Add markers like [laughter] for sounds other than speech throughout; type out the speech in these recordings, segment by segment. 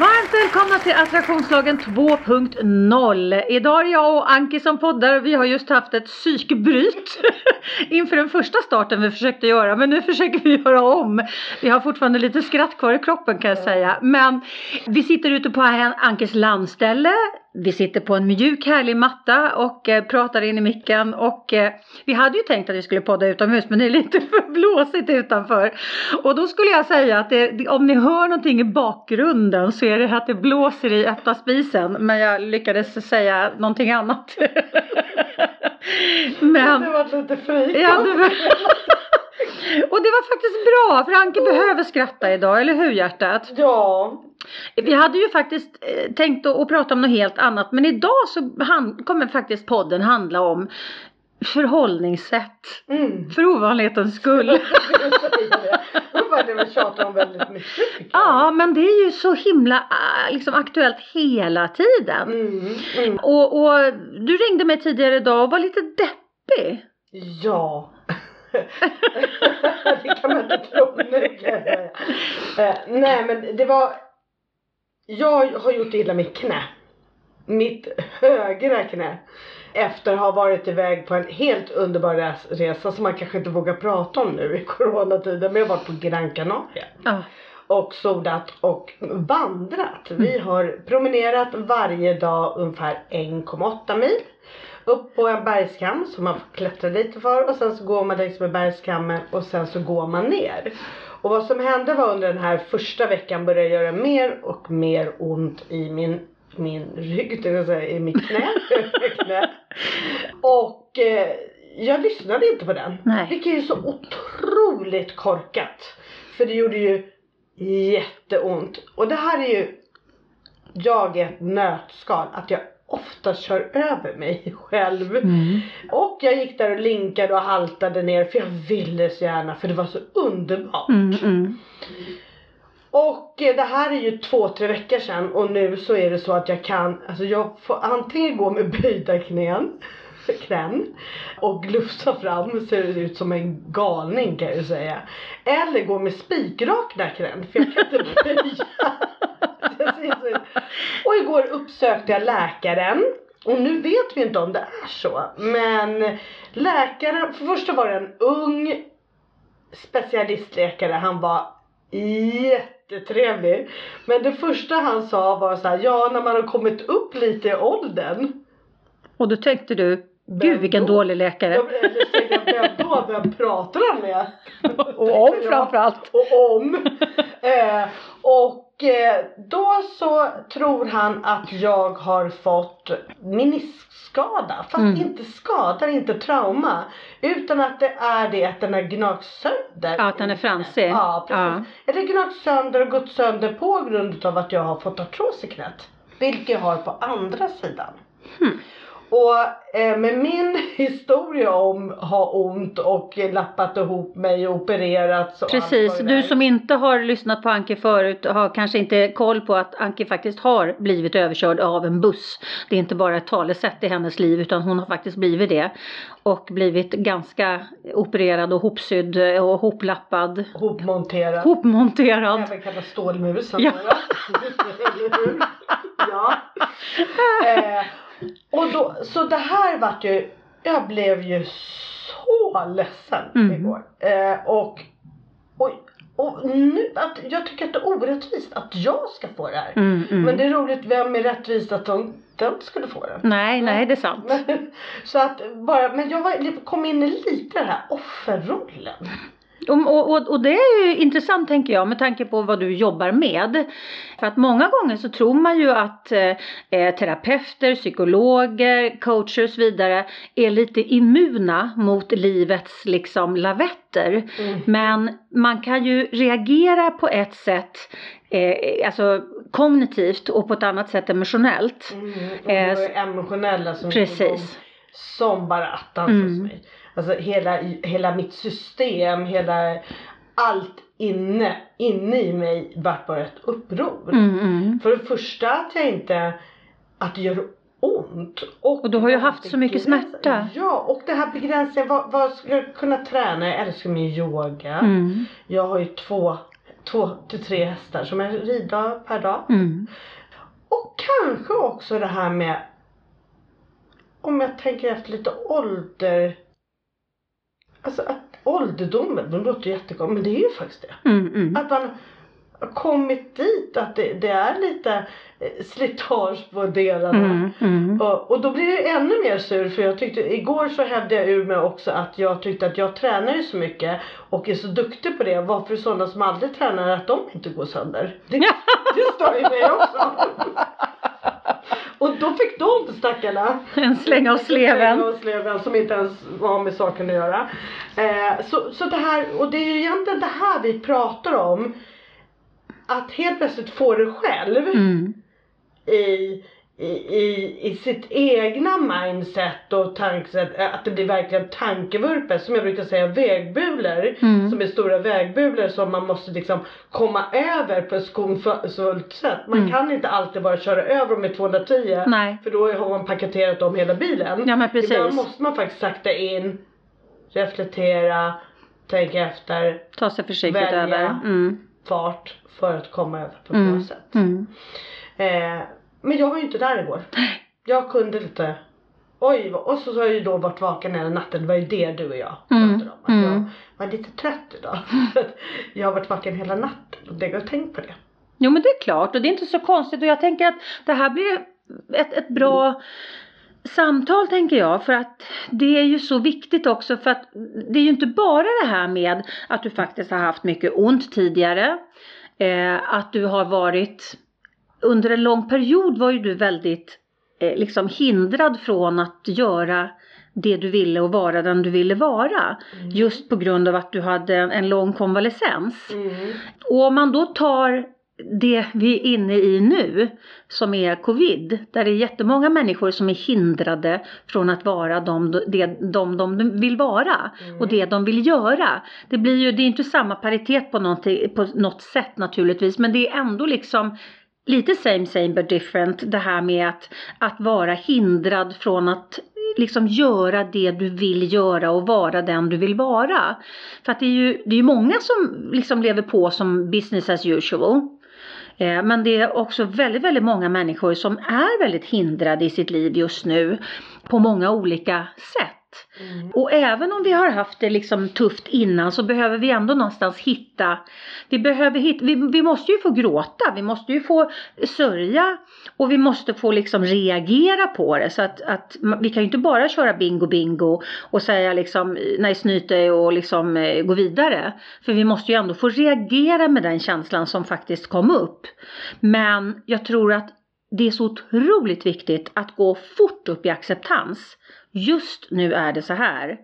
Varmt välkomna till Attraktionslagen 2.0. Idag är det jag och Anki som poddar och vi har just haft ett psykbryt [laughs] inför den första starten vi försökte göra men nu försöker vi göra om. Vi har fortfarande lite skratt kvar i kroppen kan jag säga men vi sitter ute på Ankis landställe vi sitter på en mjuk härlig matta och eh, pratar in i micken och eh, vi hade ju tänkt att vi skulle podda utomhus men det är lite [laughs] för blåsigt utanför. Och då skulle jag säga att det, om ni hör någonting i bakgrunden så är det att det blåser i öppna spisen men jag lyckades säga någonting annat. [laughs] men... Det var lite fri. Ja, det var... [laughs] [laughs] Och det var faktiskt bra för Anke behöver skratta idag, eller hur hjärtat? Ja. Vi hade ju faktiskt eh, tänkt att, att prata om något helt annat men idag så hand, kommer faktiskt podden handla om förhållningssätt. Mm. För ovanlighetens skull. [laughs] det vi tjatar om väldigt mycket. Ja men det är ju så himla äh, liksom, aktuellt hela tiden. Mm. Mm. Och, och du ringde mig tidigare idag och var lite deppig. Ja. Det kan man inte tro nu kan jag säga. Nej men det var Jag har gjort illa mitt knä. Mitt högra knä. Efter att ha varit iväg på en helt underbar resa som man kanske inte vågar prata om nu i coronatiden. Men jag har varit på Gran Canaria. Uh. Och sodat och vandrat. Vi har promenerat varje dag ungefär 1,8 mil upp på en bergskam som man får klättra lite för och sen så går man längs med bergskammen och sen så går man ner. Och vad som hände var under den här första veckan började jag göra mer och mer ont i min min rygg, säga i mitt knä. knä. [laughs] Och eh, jag lyssnade inte på den. Nej. Vilket är så otroligt korkat. För det gjorde ju jätteont. Och det här är ju jag är ett nötskal. Att jag ofta kör över mig [laughs] själv. Mm. Och jag gick där och linkade och haltade ner för jag ville så gärna för det var så underbart. Mm, mm. Och eh, det här är ju två, tre veckor sedan och nu så är det så att jag kan, alltså jag får antingen gå med böjda knän [laughs] knän och glufsa fram ser det ut som en galning kan jag ju säga. Eller gå med spikrakna knän för jag kan inte [laughs] böja. Alltså, typ. Och igår uppsökte jag läkaren och nu vet vi inte om det är så. Men läkaren, för första var det en ung specialistläkare. Han var jättetrevlig. Men det första han sa var så här, ja när man har kommit upp lite i åldern. Och då tänkte du, Gud vilken då? dålig läkare. Ja, eller jag, vem då? Vem pratar han med? [laughs] och om framförallt. Och om. Eh, och Eh, då så tror han att jag har fått meniskskada. Fast mm. inte skada, inte trauma. Utan att det är det att den har gnagt sönder. Ja, att den är fransig. Ja, precis. Ja. Har gnagt sönder och gått sönder på grund av att jag har fått artros i knät. Vilket jag har på andra sidan. Hmm. Och eh, med min [laughs] historia om ha ont och lappat ihop mig och opererats och Precis, du som inte har lyssnat på Anke förut har kanske inte koll på att Anke faktiskt har blivit överkörd av en buss. Det är inte bara ett talesätt i hennes liv utan hon har faktiskt blivit det. Och blivit ganska opererad och hopsydd och hoplappad. Hopmonterad. Hopmonterad. Även kallad stålmusen. Ja. [laughs] ja. [laughs] Eh, och då, så det här vart ju, jag blev ju så ledsen mm. igår. Eh, och, och, och nu, att jag tycker att det är orättvist att jag ska få det här. Mm, mm. Men det är roligt, vem är rättvist att de, de skulle få det? Nej, nej det är sant. Men, [laughs] så att bara, men jag var, kom in i lite den här offerrollen. Och, och, och, det är ju intressant tänker jag med tanke på vad du jobbar med. För att många gånger så tror man ju att eh, eh, terapeuter, psykologer, coacher och så vidare är lite immuna mot livets liksom lavetter. Mm. Men man kan ju reagera på ett sätt eh, alltså kognitivt och på ett annat sätt emotionellt. Mm, och eh, emotionella som precis. som bara attans mm. hos mig. Alltså hela, hela mitt system, hela allt inne, inne i mig vart bara ett uppror. Mm, mm. För det första att jag inte, att det gör ont. Och, Och du har ju haft så mycket smärta. Ja, och det här begränsningen, vad, vad ska jag kunna träna? Jag älskar min yoga. Mm. Jag har ju två, två till tre hästar som jag rider per dag. Mm. Och kanske också det här med om jag tänker efter lite ålder. Alltså att ålderdomen, det låter jättekonstigt men det är ju faktiskt det. Mm, mm. Att man har kommit dit att det, det är lite eh, slitage på delarna. Mm, mm. Och, och då blir det ännu mer sur för jag tyckte igår så hävdade jag ur mig också att jag tyckte att jag tränar ju så mycket och är så duktig på det. Varför sådana som aldrig tränar att de inte går sönder? Det, det stör ju mig också. [laughs] Och då fick de stackarna En släng av sleven. Av sleven som inte ens har med saken att göra. Eh, så, så det här, och det är ju egentligen det här vi pratar om. Att helt plötsligt få det själv Mm. i, i, i, i sitt egna mindset och tankesätt. eh, Att det blir verkligen tankevurpor. Som jag brukar säga vägbulor. Mm. Som är stora vägbulor som man måste liksom komma över på ett skonfullt sätt. Man Mm. kan inte alltid bara köra över med 210. Nej. För då har man paketerat om hela bilen. Ja men precis. Ibland måste man faktiskt sakta in, reflektera, tänka efter, Ta sig försiktigt välja. över. Mm. fart för att komma över på ett Mm. bra sätt. Mm. Eh, men jag var ju inte där igår. Jag kunde lite Oj, och så har jag ju då varit vaken hela natten. Det var ju det du och jag Mm, pratade om. Att mm. jag var lite trött idag. [laughs] Jag har varit vaken hela natten och det har jag tänkt på det. Jo men det är klart och det är inte så konstigt och jag tänker att det här blir ett, ett bra samtal tänker jag för att det är ju så viktigt också för att det är ju inte bara det här med att du faktiskt har haft mycket ont tidigare. Eh, att du har varit under en lång period var ju du väldigt eh, liksom hindrad från att göra det du ville och vara den du ville vara. Just på grund av att du hade en, en lång konvalescens. Mm. Och om man då tar det vi är inne i nu som är covid, där det är jättemånga människor som är hindrade från att vara de de, de, de vill vara och det de vill göra. Det blir ju, det är inte samma paritet på, på något sätt naturligtvis men det är ändå liksom lite same same but different det här med att, att vara hindrad från att liksom göra det du vill göra och vara den du vill vara. För att det är ju, det är många som liksom lever på som business as usual. Eh, Men det är också väldigt, väldigt många människor som är väldigt hindrade i sitt liv just nu på många olika sätt. Mm. Och även om vi har haft det liksom tufft innan så behöver vi ändå någonstans hitta, vi behöver hitta, vi, vi måste ju få gråta, vi måste ju få sörja och vi måste få liksom reagera på det så att, att vi kan ju inte bara köra bingo bingo och säga liksom nej dig och liksom eh, gå vidare. För vi måste ju ändå få reagera med den känslan som faktiskt kom upp. Men jag tror att det är så otroligt viktigt att gå fort upp i acceptans. Just nu är det så här.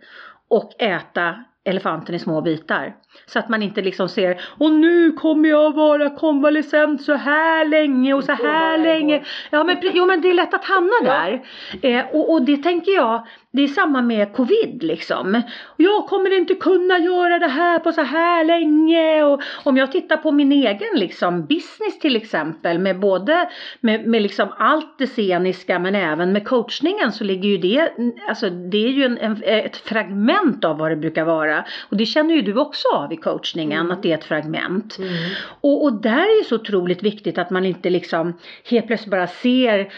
Och äta elefanten i små bitar. Så att man inte liksom ser och nu kommer jag vara konvalescent så här länge och så här länge. Ja men, jo, men det är lätt att hamna där. Eh, och, och det tänker jag, det är samma med covid liksom. Jag kommer inte kunna göra det här på så här länge. Och om jag tittar på min egen liksom business till exempel med både med, med liksom allt det sceniska men även med coachningen så ligger ju det, alltså det är ju en, en, ett fragment av vad det brukar vara. Och det känner ju du också av i coachningen Mm. att det är ett fragment. Mm. Och, och där är det så otroligt viktigt att man inte liksom helt plötsligt bara ser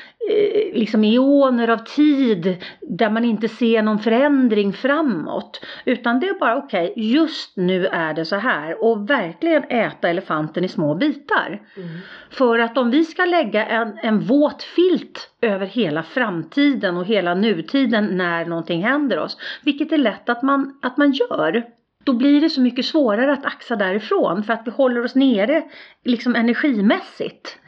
liksom eoner av tid där man inte ser någon förändring framåt. Utan det är bara okej, just nu är det så här och verkligen äta elefanten i små bitar. Mm. För att om vi ska lägga en, en våt filt över hela framtiden och hela nutiden när någonting händer oss, vilket är lätt att man, att man gör, då blir det så mycket svårare att axa därifrån för att vi håller oss nere liksom energimässigt.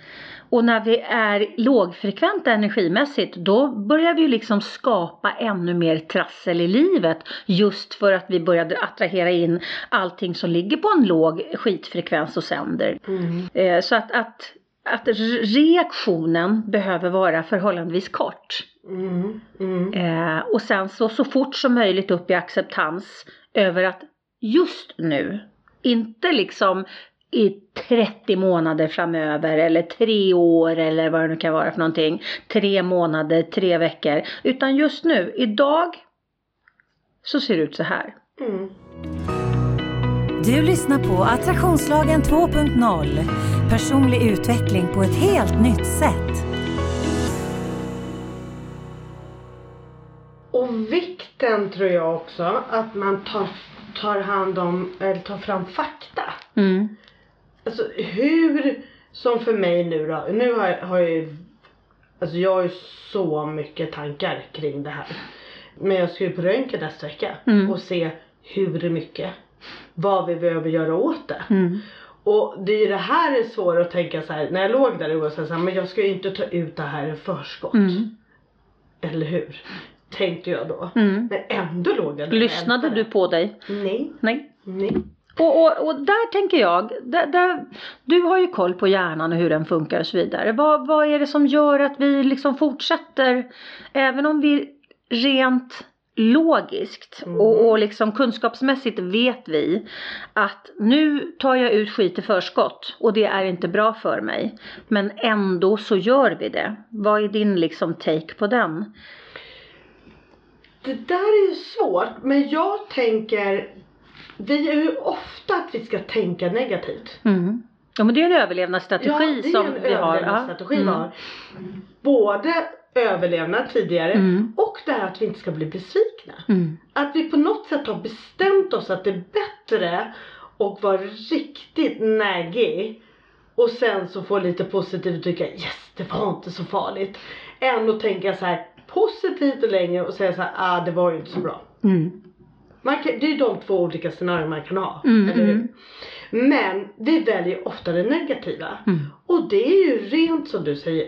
Och när vi är lågfrekventa energimässigt då börjar vi ju liksom skapa ännu mer trassel i livet just för att vi börjar attrahera in allting som ligger på en låg skitfrekvens och sänder. Mm. Eh, Så att, att, att reaktionen behöver vara förhållandevis kort. Mm. Mm. Eh, och sen så, så fort som möjligt upp i acceptans över att just nu Inte liksom i 30 månader framöver eller tre år eller vad det nu kan vara för någonting. Tre månader, tre veckor. Utan just nu, idag så ser det ut så här. Mm. Du lyssnar på Attraktionslagen 2.0. Personlig utveckling på ett helt nytt sätt. Och vikten tror jag också att man tar, tar hand om, eller tar fram fakta. Mm. Alltså hur, som för mig nu då, nu har, jag- har jag ju, alltså jag har ju så mycket tankar kring det här. Men jag ska ju på röntgen nästa vecka Mm. och se hur mycket, vad vi behöver göra åt det. Mm. Och det är ju det här är svårt att tänka så här, när jag låg där och så här, men jag ska ju inte ta ut det här i förskott. Mm. Eller hur? Tänkte jag då. Mm. Men ändå låg jag där Lyssnade du på dig? Nej, Nej. nej. Och, och, och där tänker jag, där, där, du har ju koll på hjärnan och hur den funkar och så vidare. Vad, vad är det som gör att vi liksom fortsätter, även om vi rent logiskt Mm. och, och liksom kunskapsmässigt vet vi att nu tar jag ut skit i förskott och det är inte bra för mig. Men ändå så gör vi det. Vad är din liksom take på den? Det där är ju svårt, men jag tänker, vi är ju ofta att vi ska tänka negativt. Mm. Ja men det är en överlevnadsstrategi det är som en vi har. Ja. överlevnadsstrategi vi Mm. har. Både överlevnad tidigare Mm. och det här att vi inte ska bli besvikna. Mm. Att vi på något sätt har bestämt oss att det är bättre att vara riktigt naggig och sen så få lite positivt och tycka yes det var inte så farligt. Än att tänka så här positivt länge och säga så här ah det var ju inte så bra. Mm. Man kan, det är de två olika scenarier man kan ha. Mm, eller hur? mm. Men vi väljer ofta det negativa. Mm. Och det är ju rent som du säger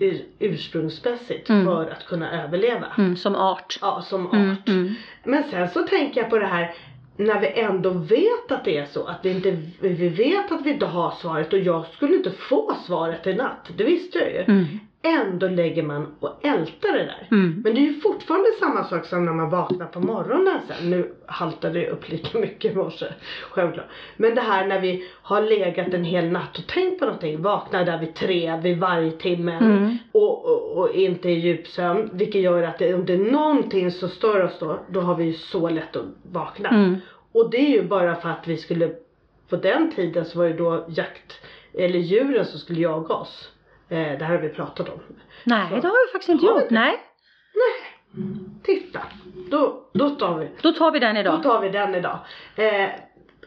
ur- ursprungsmässigt Mm. för att kunna överleva. Mm, som art. Ja, som art. Mm, mm. Men sen så tänker jag på det här när vi ändå vet att det är så, att vi inte, vi vet att vi inte har svaret och jag skulle inte få svaret i natt, det visste jag ju. Ändå lägger man och ältar det där. Mm. Men det är ju fortfarande samma sak som när man vaknar på morgonen sen. Nu haltade det upp lika mycket i morse, självklart. Men det här när vi har legat en hel natt och tänkt på någonting, vaknar där vid tre, vid varje timmen Mm. och, och, och inte i djupsömn. Vilket gör att det, om det är någonting som stör oss då, då har vi ju så lätt att vakna. Mm. Och det är ju bara för att vi skulle, på den tiden så var det då jakt, eller djuren som skulle jaga oss. Eh, det här har vi pratat om. Nej, det har vi faktiskt inte gjort. inte? Nej. Titta, då, då tar vi Då tar vi den Då idag. tar vi den idag. Eh,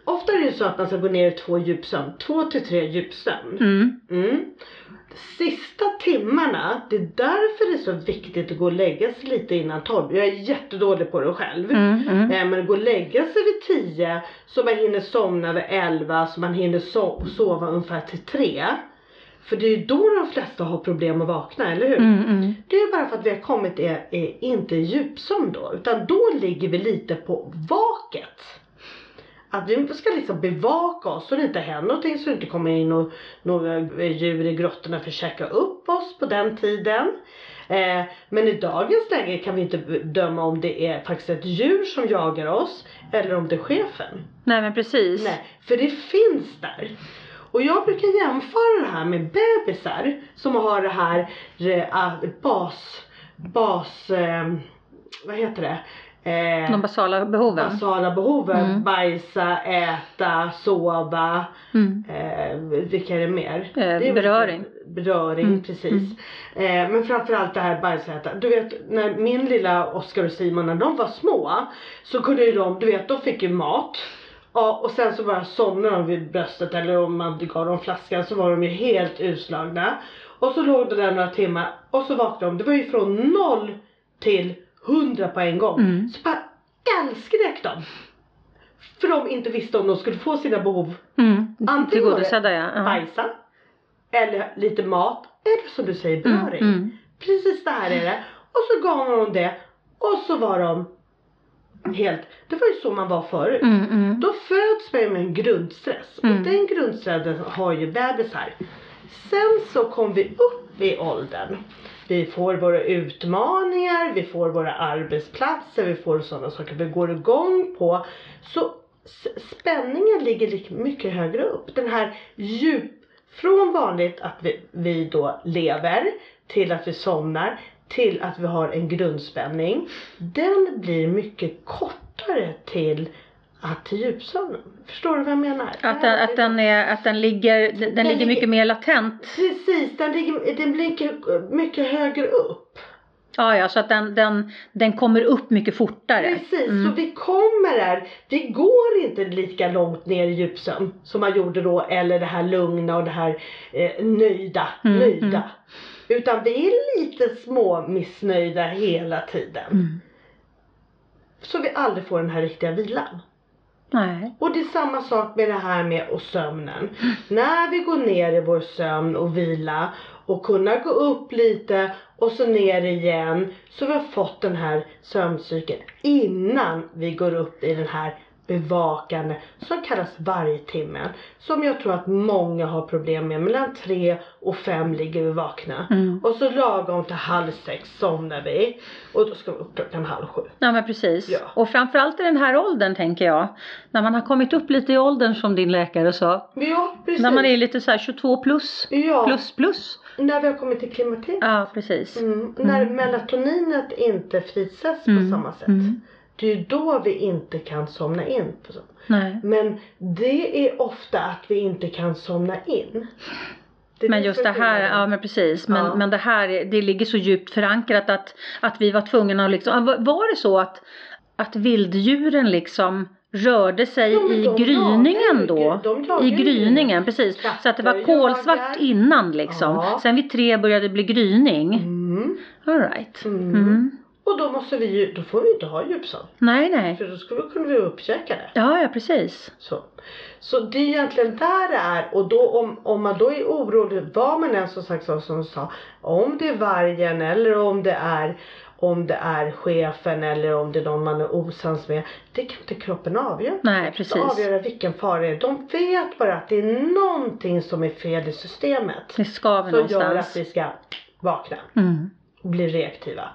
ofta är det ju så att man ska gå ner i två djupsömn. Två till tre djupsömn. Mm. Mm. Sista timmarna, det är därför det är så viktigt att gå och lägga sig lite innan 12. Jag är jättedålig på det själv. Mm. Mm. Eh, men gå och lägga sig vid 10 så man hinner somna vid 11 så man hinner so- sova ungefär till 3. För det är ju då de flesta har problem att vakna, eller hur? Mm. Mm. Det är ju bara för att vi har kommit i, i, inte i djupsömn då, utan då ligger vi lite på vaket. Att vi ska liksom bevaka oss så det inte händer någonting, så det inte kommer in och, några djur i grottorna för att käka upp oss på den tiden. Eh, men i dagens läge kan vi inte bedöma om det är faktiskt ett djur som jagar oss eller om det är chefen. Nej men precis. Nej, för det finns där. Och jag brukar jämföra det här med bebisar som har det här eh, bas, bas, eh, vad heter det? Eh, De basala behoven. basala behoven. Mm. Bajsa, äta, sova. Mm. Eh, vilka är det mer? Eh, Det är beröring. Beröring, Mm, precis. Eh, men framförallt det här bajsa, äta. Du vet när min lilla Oskar och Simon när de var små så kunde ju de, du vet de fick ju mat. Ja, och sen så bara somnade de vid bröstet eller om man gav dem flaskan så var de ju helt utslagna. Och så låg det där några timmar och så vaknade de. Det var ju från noll till hundra på en gång. Mm. Så bara älskrek de. För de inte visste om de skulle få sina behov Mm. Antingen Tillgodosedda ja. ja. bajsa eller lite mat eller som du säger Mm. beröring. Mm. Precis det här är det. Och så gav man dem det och så var de helt, det var ju så man var förut. Mm. Mm. Då föds man ju med en grundstress Mm. och den grundstressen har ju bebisar. Sen så kom vi upp i åldern. Vi får våra utmaningar, vi får våra arbetsplatser, vi får sådana saker vi går igång på. Så spänningen ligger mycket högre upp. Den här djup, från vanligt att vi, vi då lever till att vi somnar till att vi har en grundspänning. Den blir mycket kortare till att till djupsömnen. Förstår du vad jag menar? Att den, att den, är, att den ligger, den, ligger ligger- mycket mer latent. Precis, den, ligger, den blir mycket, mycket högre upp. Ja, ja, så att den, den, den kommer upp mycket fortare. Precis, Mm. så vi kommer där. Vi går inte lika långt ner i djupsömn som man gjorde då eller det här lugna och det här eh, nöjda. Mm, nöjda. mm. Utan vi är lite små missnöjda hela tiden. Mm. Så vi aldrig får den här riktiga vilan. Nej. Och det är samma sak med det här med och sömnen. När vi går ner i vår sömn och vila och kunna gå upp lite och så ner igen så vi har fått den här sömncykeln innan vi går upp i den här bevakande som kallas vargtimmen. Som jag tror att många har problem med. Mellan tre och fem ligger vi vakna. Mm. Och så lagom till halv sex somnar vi. Och då ska vi upp klockan halv sju. Ja men precis. Ja. Och framförallt i den här åldern tänker jag. När man har kommit upp lite i åldern som din läkare sa. Ja precis. När man är lite så här 22 plus. ja, Plus plus. när vi har kommit till klimakteriet. Ja precis. Mm. När melatoninet inte frisätts på Mm. samma sätt. Det är ju då vi inte kan somna in. Nej. Men det är ofta att vi inte kan somna in. Det Men just det är här, ja men precis. Men, Ja. men det här, är- det ligger så djupt förankrat att, att vi var tvungna att liksom, var- det så att, att vilddjuren liksom rörde sig Ja, i gryningen då? I gryningen, precis. Så att det var kolsvart innan liksom. Ja. Sen vid tre började det bli gryning. Mm. All right. Mm. Mm. Och då måste vi ju, då får vi inte ha djupsömn. Nej, nej. För då skulle vi kunna bli uppkäkade. Ja, ja precis. Så. så det är egentligen där det är och då om, om man då är orolig, vad man än som sagt som sa, om det är vargen eller om det är om det är chefen eller om det är någon man är osams med. Det kan inte kroppen avgöra. Nej, precis. avgöra vilken fara det är. De vet bara att det är någonting som är fel i systemet. Det skaver Som gör att någonstans. vi ska vakna Mm. och bli reaktiva.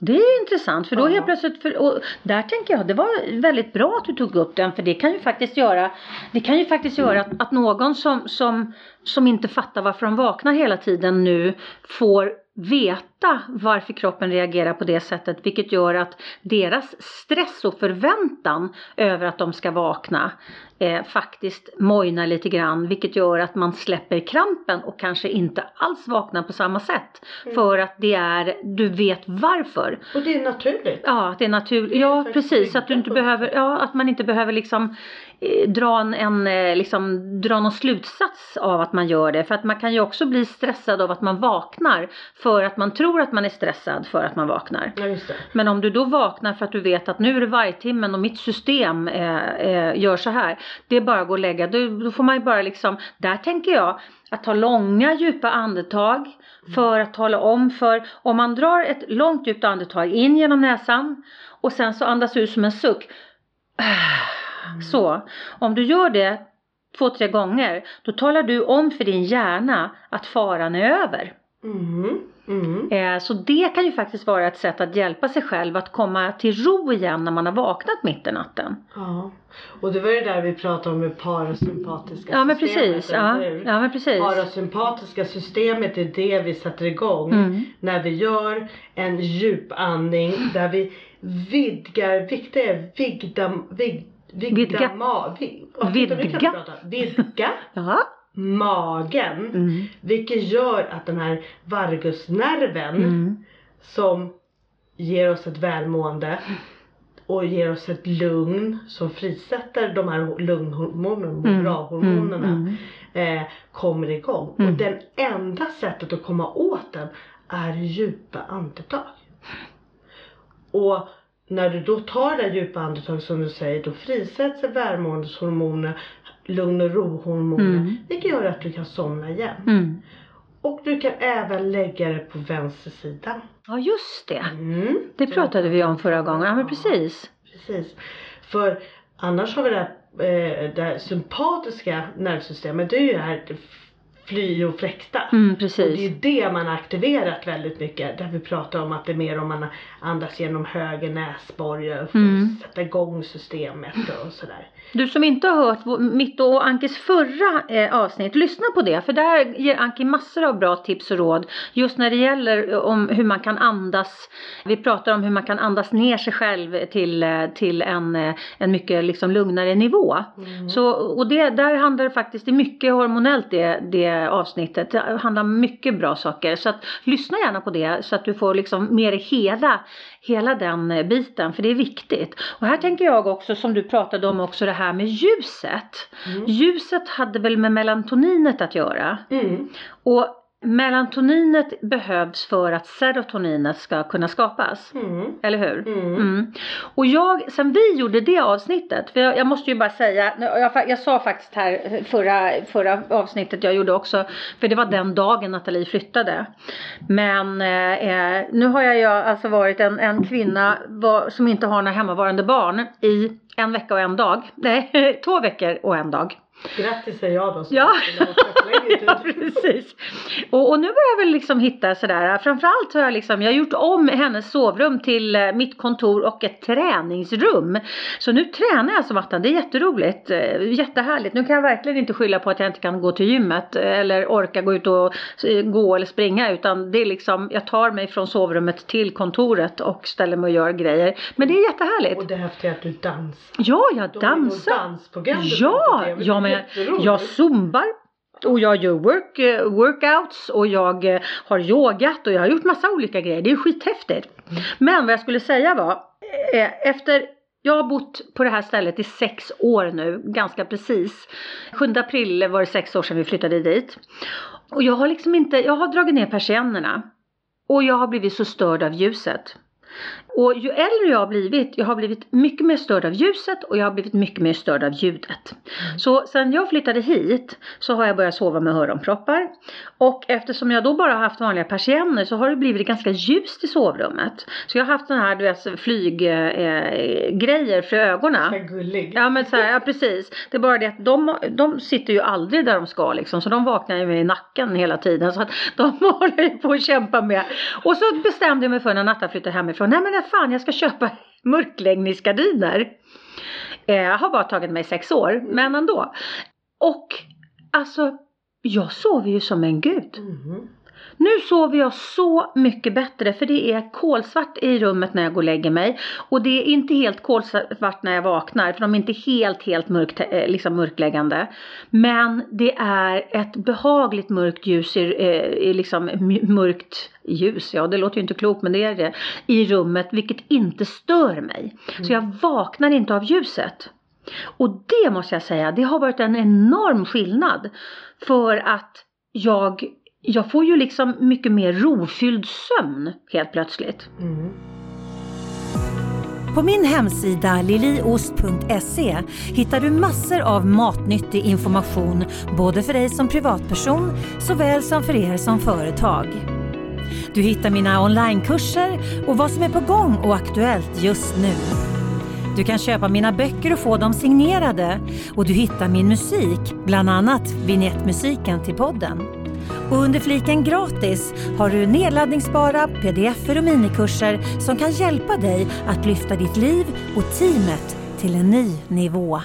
Det är intressant för då helt plötsligt, för, och där tänker jag det var väldigt bra att du tog upp den för det kan ju faktiskt göra Det kan ju faktiskt göra att, att någon som, som, som inte fattar varför de vaknar hela tiden nu får veta varför kroppen reagerar på det sättet vilket gör att deras stress och förväntan över att de ska vakna eh, faktiskt mojnar lite grann vilket gör att man släpper krampen och kanske inte alls vaknar på samma sätt för att det är, du vet varför. Och det är naturligt. Ja, det är naturligt. Ja, precis. Att du inte behöver, ja, att man inte behöver liksom eh, dra en, en eh, liksom, dra någon slutsats av att man gör det. För att man kan ju också bli stressad av att man vaknar för att man tror att man är stressad för att man vaknar. Ja. Men om du då vaknar för att du vet att nu är det vargtimmen och mitt system eh, eh, gör så här. Det är bara att gå och lägga. Då, då får man ju bara liksom, där tänker jag att ta långa djupa andetag för att tala om för om man drar ett långt djupt andetag in genom näsan och sen så andas ut som en suck. Så, om du gör det två, tre gånger då talar du om för din hjärna att faran är över. Mm. Mm. Eh, Så det kan ju faktiskt vara ett sätt att hjälpa sig själv att komma till ro igen när man har vaknat mitt i natten. Ja. Och det var ju där vi pratade om det parasympatiska Ja men systemet. precis. Ja, ja men precis. Parasympatiska systemet är det vi sätter igång Mm. när vi gör en djupandning där vi vidgar, viktigt är vigda, vig, vigda Vidga. ma, vi, ja, titta, nu kan vi Vidga. prata. vidga [laughs] Ja. Magen. Mm. Vilket gör att den här vagusnerven Mm. som ger oss ett välmående och ger oss ett lugn som frisätter de här lugnhormonerna, Mm. bra-hormonerna Mm. Mm. eh, kommer igång. Mm. Och det enda sättet att komma åt den är djupa andetag. Och när du då tar det djupa andetag som du säger då frisätts välmåendeshormoner, lugn och ro-hormoner. Mm. Vilket gör att du kan somna igen. Mm. Och du kan även lägga det på vänster sida. Ja just det. Mm. Det pratade vi om förra gången. Ja men precis. Precis. För annars har vi det här, eh, det här sympatiska nervsystemet. Det är ju det här fly och fläkta. Mm, Och det är precis. ju det man har aktiverat väldigt mycket. Där vi pratar om att det är mer om man andas genom höger näsborre för Mm. sätta igång systemet och sådär. Du som inte har hört mitt och Ankes förra eh, avsnitt, lyssna på det. För där ger Anki massor av bra tips och råd. Just när det gäller eh, om hur man kan andas. Vi pratar om hur man kan andas ner sig själv till, eh, till en, eh, en mycket liksom lugnare nivå. Mm. Så, och det, där handlar det faktiskt, det är mycket hormonellt det, det avsnittet. Det handlar om mycket bra saker. Så att, lyssna gärna på det så att du får liksom med dig hela, hela den eh, biten. För det är viktigt. Och här tänker jag också som du pratade om också det här med ljuset. Mm. Ljuset hade väl med melatoninet att göra. Mm. Och melatoninet behövs för att serotoninet ska kunna skapas. Mm. Eller hur? Mm. Mm. Och jag, sen vi gjorde det avsnittet, för jag, jag måste ju bara säga, jag, jag sa faktiskt här förra, förra avsnittet jag gjorde också, för det var den dagen Nathalie flyttade. Men eh, eh, nu har jag ju alltså varit en, en kvinna var, som inte har några hemmavarande barn i en vecka och en dag. Nej, [laughs] två veckor och en dag. Grattis säger jag då. Ja. [laughs] Ja, precis. Och, och nu börjar jag väl liksom hitta sådär, framförallt har jag liksom, jag har gjort om hennes sovrum till eh, mitt kontor och ett träningsrum. Så nu tränar jag som attan, det är jätteroligt, eh, jättehärligt. Nu kan jag verkligen inte skylla på att jag inte kan gå till gymmet eh, eller orka gå ut och gå eller springa utan det är liksom, jag tar mig från sovrummet till kontoret och ställer mig och gör grejer. Men det är jättehärligt. Och det häftiga är att du dansar. Ja, jag dansar. du Ja, men jätteroligt. jag zumbar och jag gör work, eh, workouts och jag eh, har yogat och jag har gjort massa olika grejer. Det är skithäftigt. Men vad jag skulle säga var, eh, efter jag har bott på det här stället i sex år nu, ganska precis. 7 april var det sex år sedan vi flyttade dit. Och jag har liksom inte, jag har dragit ner persiennerna. Och jag har blivit så störd av ljuset. Och ju äldre jag har blivit, jag har blivit mycket mer störd av ljuset och jag har blivit mycket mer störd av ljudet. Så sen jag flyttade hit så har jag börjat sova med öronproppar. Och eftersom jag då bara har haft vanliga persienner så har det blivit ganska ljust i sovrummet. Så jag har haft sådana här du vet, flyggrejer eh, för ögonen. Så gullig. Ja men så här, ja precis. Det är bara det att de, de sitter ju aldrig där de ska liksom. Så de vaknar ju med i nacken hela tiden. Så att de [laughs] håller ju på att kämpa med. Och så bestämde jag mig för när Natta flyttade hemifrån. Nej men fan jag ska köpa mörkläggningsgardiner. Eh, har bara tagit mig sex år men ändå. Och alltså jag sover ju som en gud. Mm. Nu sover jag så mycket bättre för det är kolsvart i rummet när jag går och lägger mig. Och det är inte helt kolsvart när jag vaknar för de är inte helt helt mörkt, eh, liksom mörkläggande. Men det är ett behagligt mörkt ljus, i, eh, i liksom mörkt ljus, ja det låter ju inte klokt men det är det, i rummet vilket inte stör mig. Så jag vaknar inte av ljuset. Och det måste jag säga, det har varit en enorm skillnad. För att jag, jag får ju liksom mycket mer rofylld sömn helt plötsligt. Mm. På min hemsida liliost.se hittar du massor av matnyttig information både för dig som privatperson såväl som för er som företag. Du hittar mina onlinekurser och vad som är på gång och aktuellt just nu. Du kan köpa mina böcker och få dem signerade och du hittar min musik, bland annat vignettmusiken till podden. Och under fliken gratis har du nedladdningsbara pdf och minikurser som kan hjälpa dig att lyfta ditt liv och teamet till en ny nivå.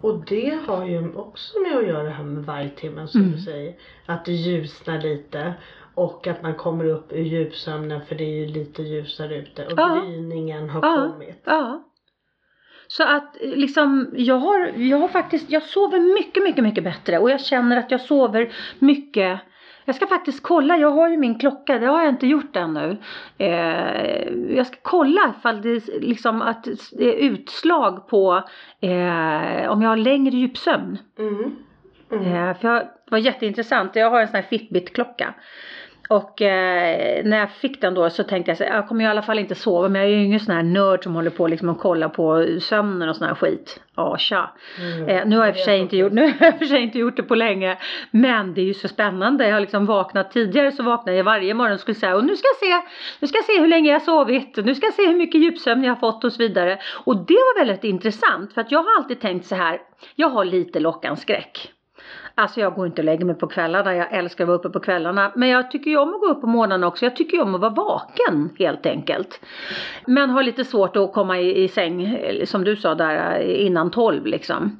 Och det har ju också med att göra det här med vargtimmen som Mm. du säger. Att det ljusnar lite och att man kommer upp ur djupsömnen för det är ju lite ljusare ute och Ja. gryningen har Ja. kommit. Ja. Så att eh, liksom, jag har, jag har faktiskt, jag sover mycket, mycket, mycket bättre och jag känner att jag sover mycket jag ska faktiskt kolla, jag har ju min klocka, det har jag inte gjort ännu. Eh, jag ska kolla ifall det liksom att det är utslag på eh, om jag har längre djupsömn. Mm. Mm. Eh, för jag, det var jätteintressant, jag har en sån här Fitbit-klocka. Och eh, när jag fick den då så tänkte jag så här, jag kommer i alla fall inte sova men jag är ju ingen sån här nörd som håller på liksom och kollar på sömnen och sån här skit. Ja, tja. Mm. Eh, nu har jag för sig inte gjort, [laughs] nu har jag för sig inte gjort det på länge. Men det är ju så spännande. Jag har liksom vaknat tidigare så vaknade jag varje morgon och skulle säga och nu ska jag se, nu ska jag se hur länge jag sovit. Nu ska jag se hur mycket djupsömn jag har fått och så vidare. Och det var väldigt intressant för att jag har alltid tänkt så här. Jag har lite lockanskräck. Alltså jag går inte och lägger mig på kvällarna, jag älskar att vara uppe på kvällarna. Men jag tycker ju om att gå upp på morgnarna också, jag tycker ju om att vara vaken helt enkelt. Men har lite svårt att komma i, i säng, eh, som du sa där, eh, innan tolv liksom.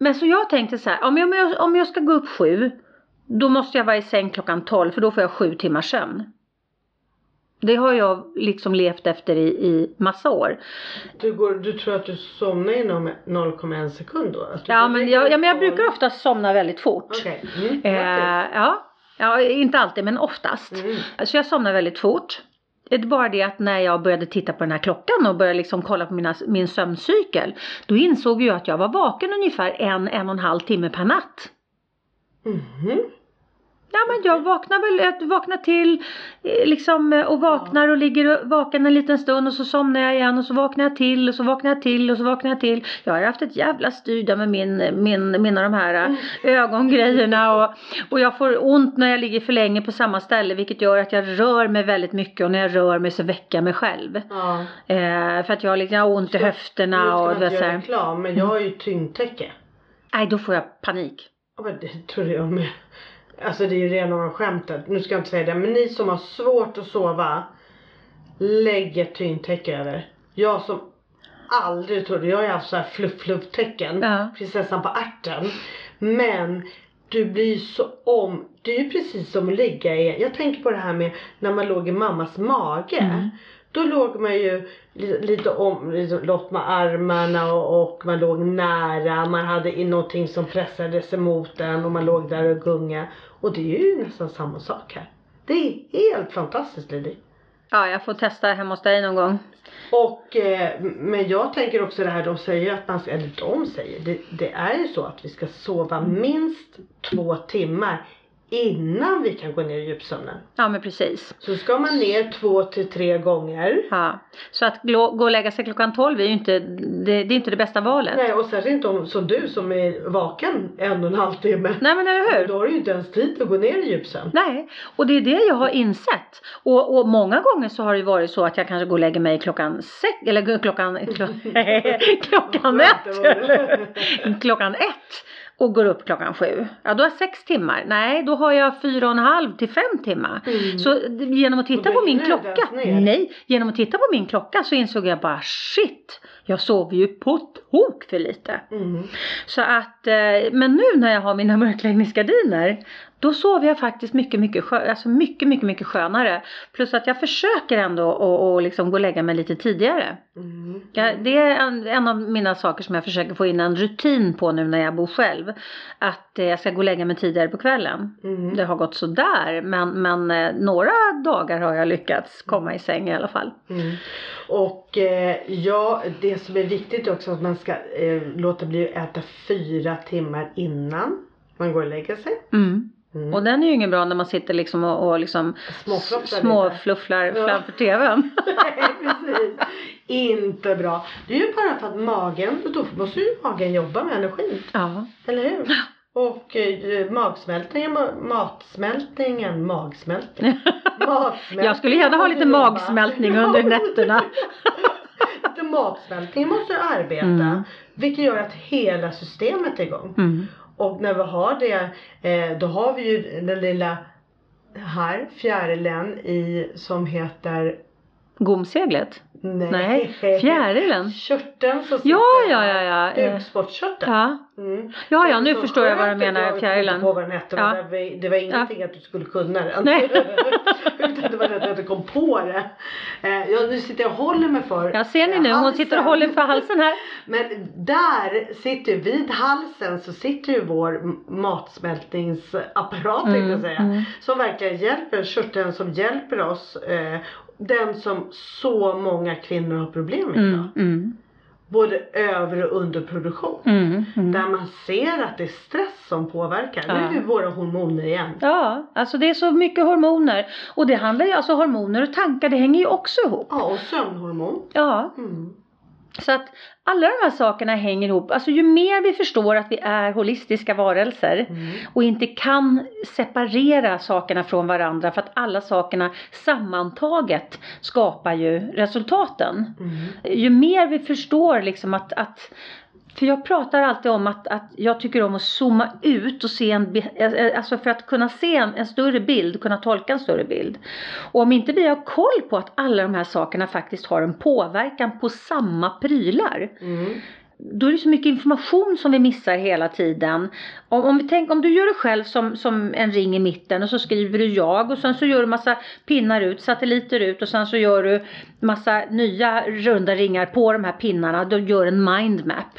Men så jag tänkte så här, om jag, om jag, om jag ska gå upp sju, då måste jag vara i säng klockan tolv för då får jag sju timmars sömn. Det har jag liksom levt efter i, i massa år. Du, går, du tror att du somnar inom 0,1 sekund då? Ja men jag, ja, men jag brukar oftast somna väldigt fort. Okej. Mm. Eh, ja, ja, inte alltid men oftast. Mm. Så jag somnar väldigt fort. Det är bara det att när jag började titta på den här klockan och började liksom kolla på mina, min sömncykel. Då insåg jag att jag var vaken ungefär en, en och en halv timme per natt. Mhm. Ja men jag vaknar väl, jag vaknar till eh, liksom eh, och vaknar och ligger vaken en liten stund och så somnar jag igen och så vaknar jag till och så vaknar jag till och så vaknar jag till. Jag har haft ett jävla styr där med min, min, mina de här eh, ögongrejerna och, och jag får ont när jag ligger för länge på samma ställe vilket gör att jag rör mig väldigt mycket och när jag rör mig så väcker jag mig själv. Ja. Eh, för att jag, har liksom, jag har ont i Så, höfterna ska och du vet inte så göra här. reklam men jag har ju tyngdtäcke. Nej då får jag panik. Ja, men det tror jag med. Alltså det är ju rena skämtet. Nu ska jag inte säga det. Men ni som har svårt att sova. Lägg ett tyngdtäcke över. Jag som aldrig trodde. Jag har ju haft så här fluff fluff tecken. Ja. Prinsessan på ärten. Men du blir så om. Det är ju precis som att ligga i. Jag tänker på det här med när man låg i mammas mage. Mm. Då låg man ju lite, om, lite låt med armarna och, och man låg nära. Man hade någonting som pressades emot en och man låg där och gunga. Och det är ju nästan samma sak här. Det är helt fantastiskt Lili. Ja jag får testa hemma hos dig någon gång. Och eh, men jag tänker också det här de säger att man ska, eller de säger, det, det är ju så att vi ska sova minst två timmar innan vi kan gå ner i djupsömnen. Ja men precis. Så ska man ner två till tre gånger. Ja, så att gå och lägga sig klockan 12 är ju inte det, det är inte det bästa valet. Nej, Nej och särskilt inte om, som du som är vaken en och en halv timme. men eller hur? Då har du ju inte ens tid att gå ner i djupsömn. Nej, och det är det jag har insett. Och, och många gånger så har det ju varit så att jag kanske går och lägger mig klockan sex, eller klockan, klo- [laughs] [laughs] klockan ett, klockan ett och går upp klockan sju. Ja då har jag sex timmar. Nej, då har jag fyra och en halv till fem timmar. Mm. Så genom att titta på min klocka, nej, genom att titta på min klocka så insåg jag bara shit, jag sover ju på tok för lite. Mm. Så att, eh, men nu när jag har mina mörkläggningsgardiner då sover jag faktiskt mycket, mycket, skö- alltså mycket, mycket, mycket skönare. Plus att jag försöker ändå att liksom gå och lägga mig lite tidigare. Mm. Ja, det är en, en av mina saker som jag försöker få in en rutin på nu när jag bor själv. Att eh, jag ska gå och lägga mig tidigare på kvällen. Mm. Det har gått sådär men, men eh, några dagar har jag lyckats komma i säng i alla fall. Mm. Och eh, ja, det som är viktigt också att man ska eh, låta bli att äta fyra timmar innan man går och lägger sig. Mm. Mm. Och den är ju ingen bra när man sitter liksom och, och liksom Småfluffar lite. småflufflar Ja. framför tvn. [laughs] Nej, precis. Inte bra. Det är ju bara för att magen, då måste ju magen jobba med energin. ja. Eller hur? Och eh, magsmältningen, ma- matsmältningen, magsmältning. [laughs] magsmältningen Jag skulle gärna ha lite magsmältning under [laughs] nätterna. matsmältningen måste arbeta. Mm. Vilket gör att hela systemet är igång. Mm. Och när vi har det, eh, då har vi ju den lilla här, fjärilen i, som heter Gomseglet? Nej, Nej, fjärilen. Körteln som Ja, sitter ja, ja, ja. Eh, Bukspottkörteln. Ja, Mm. ja, ja nu förstår jag vad du menar, jag fjärilen. på vad den hette. Ja. Det, var, det var ingenting att du skulle kunna den. Nej. [laughs] Utan det var det att du kom på det. Eh, ja, nu sitter jag och håller mig för Ja, ser ni eh, nu? Hon sitter och halsen. håller för halsen här. Men där sitter vid halsen så sitter ju vår matsmältningsapparat tänkte jag Mm, säga. mm. Som verkligen hjälper, körteln som hjälper oss. Den som så många kvinnor har problem med idag. Mm, mm, Både över och underproduktion. mm, mm. Där man ser att det är stress som påverkar. Nu Ja. är vi våra hormoner igen. Ja, alltså det är så mycket hormoner. Och det handlar ju alltså hormoner och tankar, det hänger ju också ihop. Ja, och sömnhormon. Ja, Mm. Så att alla de här sakerna hänger ihop. Alltså ju mer vi förstår att vi är holistiska varelser Mm. och inte kan separera sakerna från varandra för att alla sakerna sammantaget skapar ju resultaten. Mm. Ju mer vi förstår liksom att, att för jag pratar alltid om att, att jag tycker om att zooma ut och se en, eh, eh, alltså för att kunna se en, en större bild, kunna tolka en större bild. Och om inte vi har koll på att alla de här sakerna faktiskt har en påverkan på samma prylar. Mm. Då är det så mycket information som vi missar hela tiden. Om, om vi tänk, om du gör det själv som, som en ring i mitten och så skriver du jag och sen så gör du massa pinnar ut, satelliter ut och sen så gör du massa nya runda ringar på de här pinnarna. Du gör en mindmap.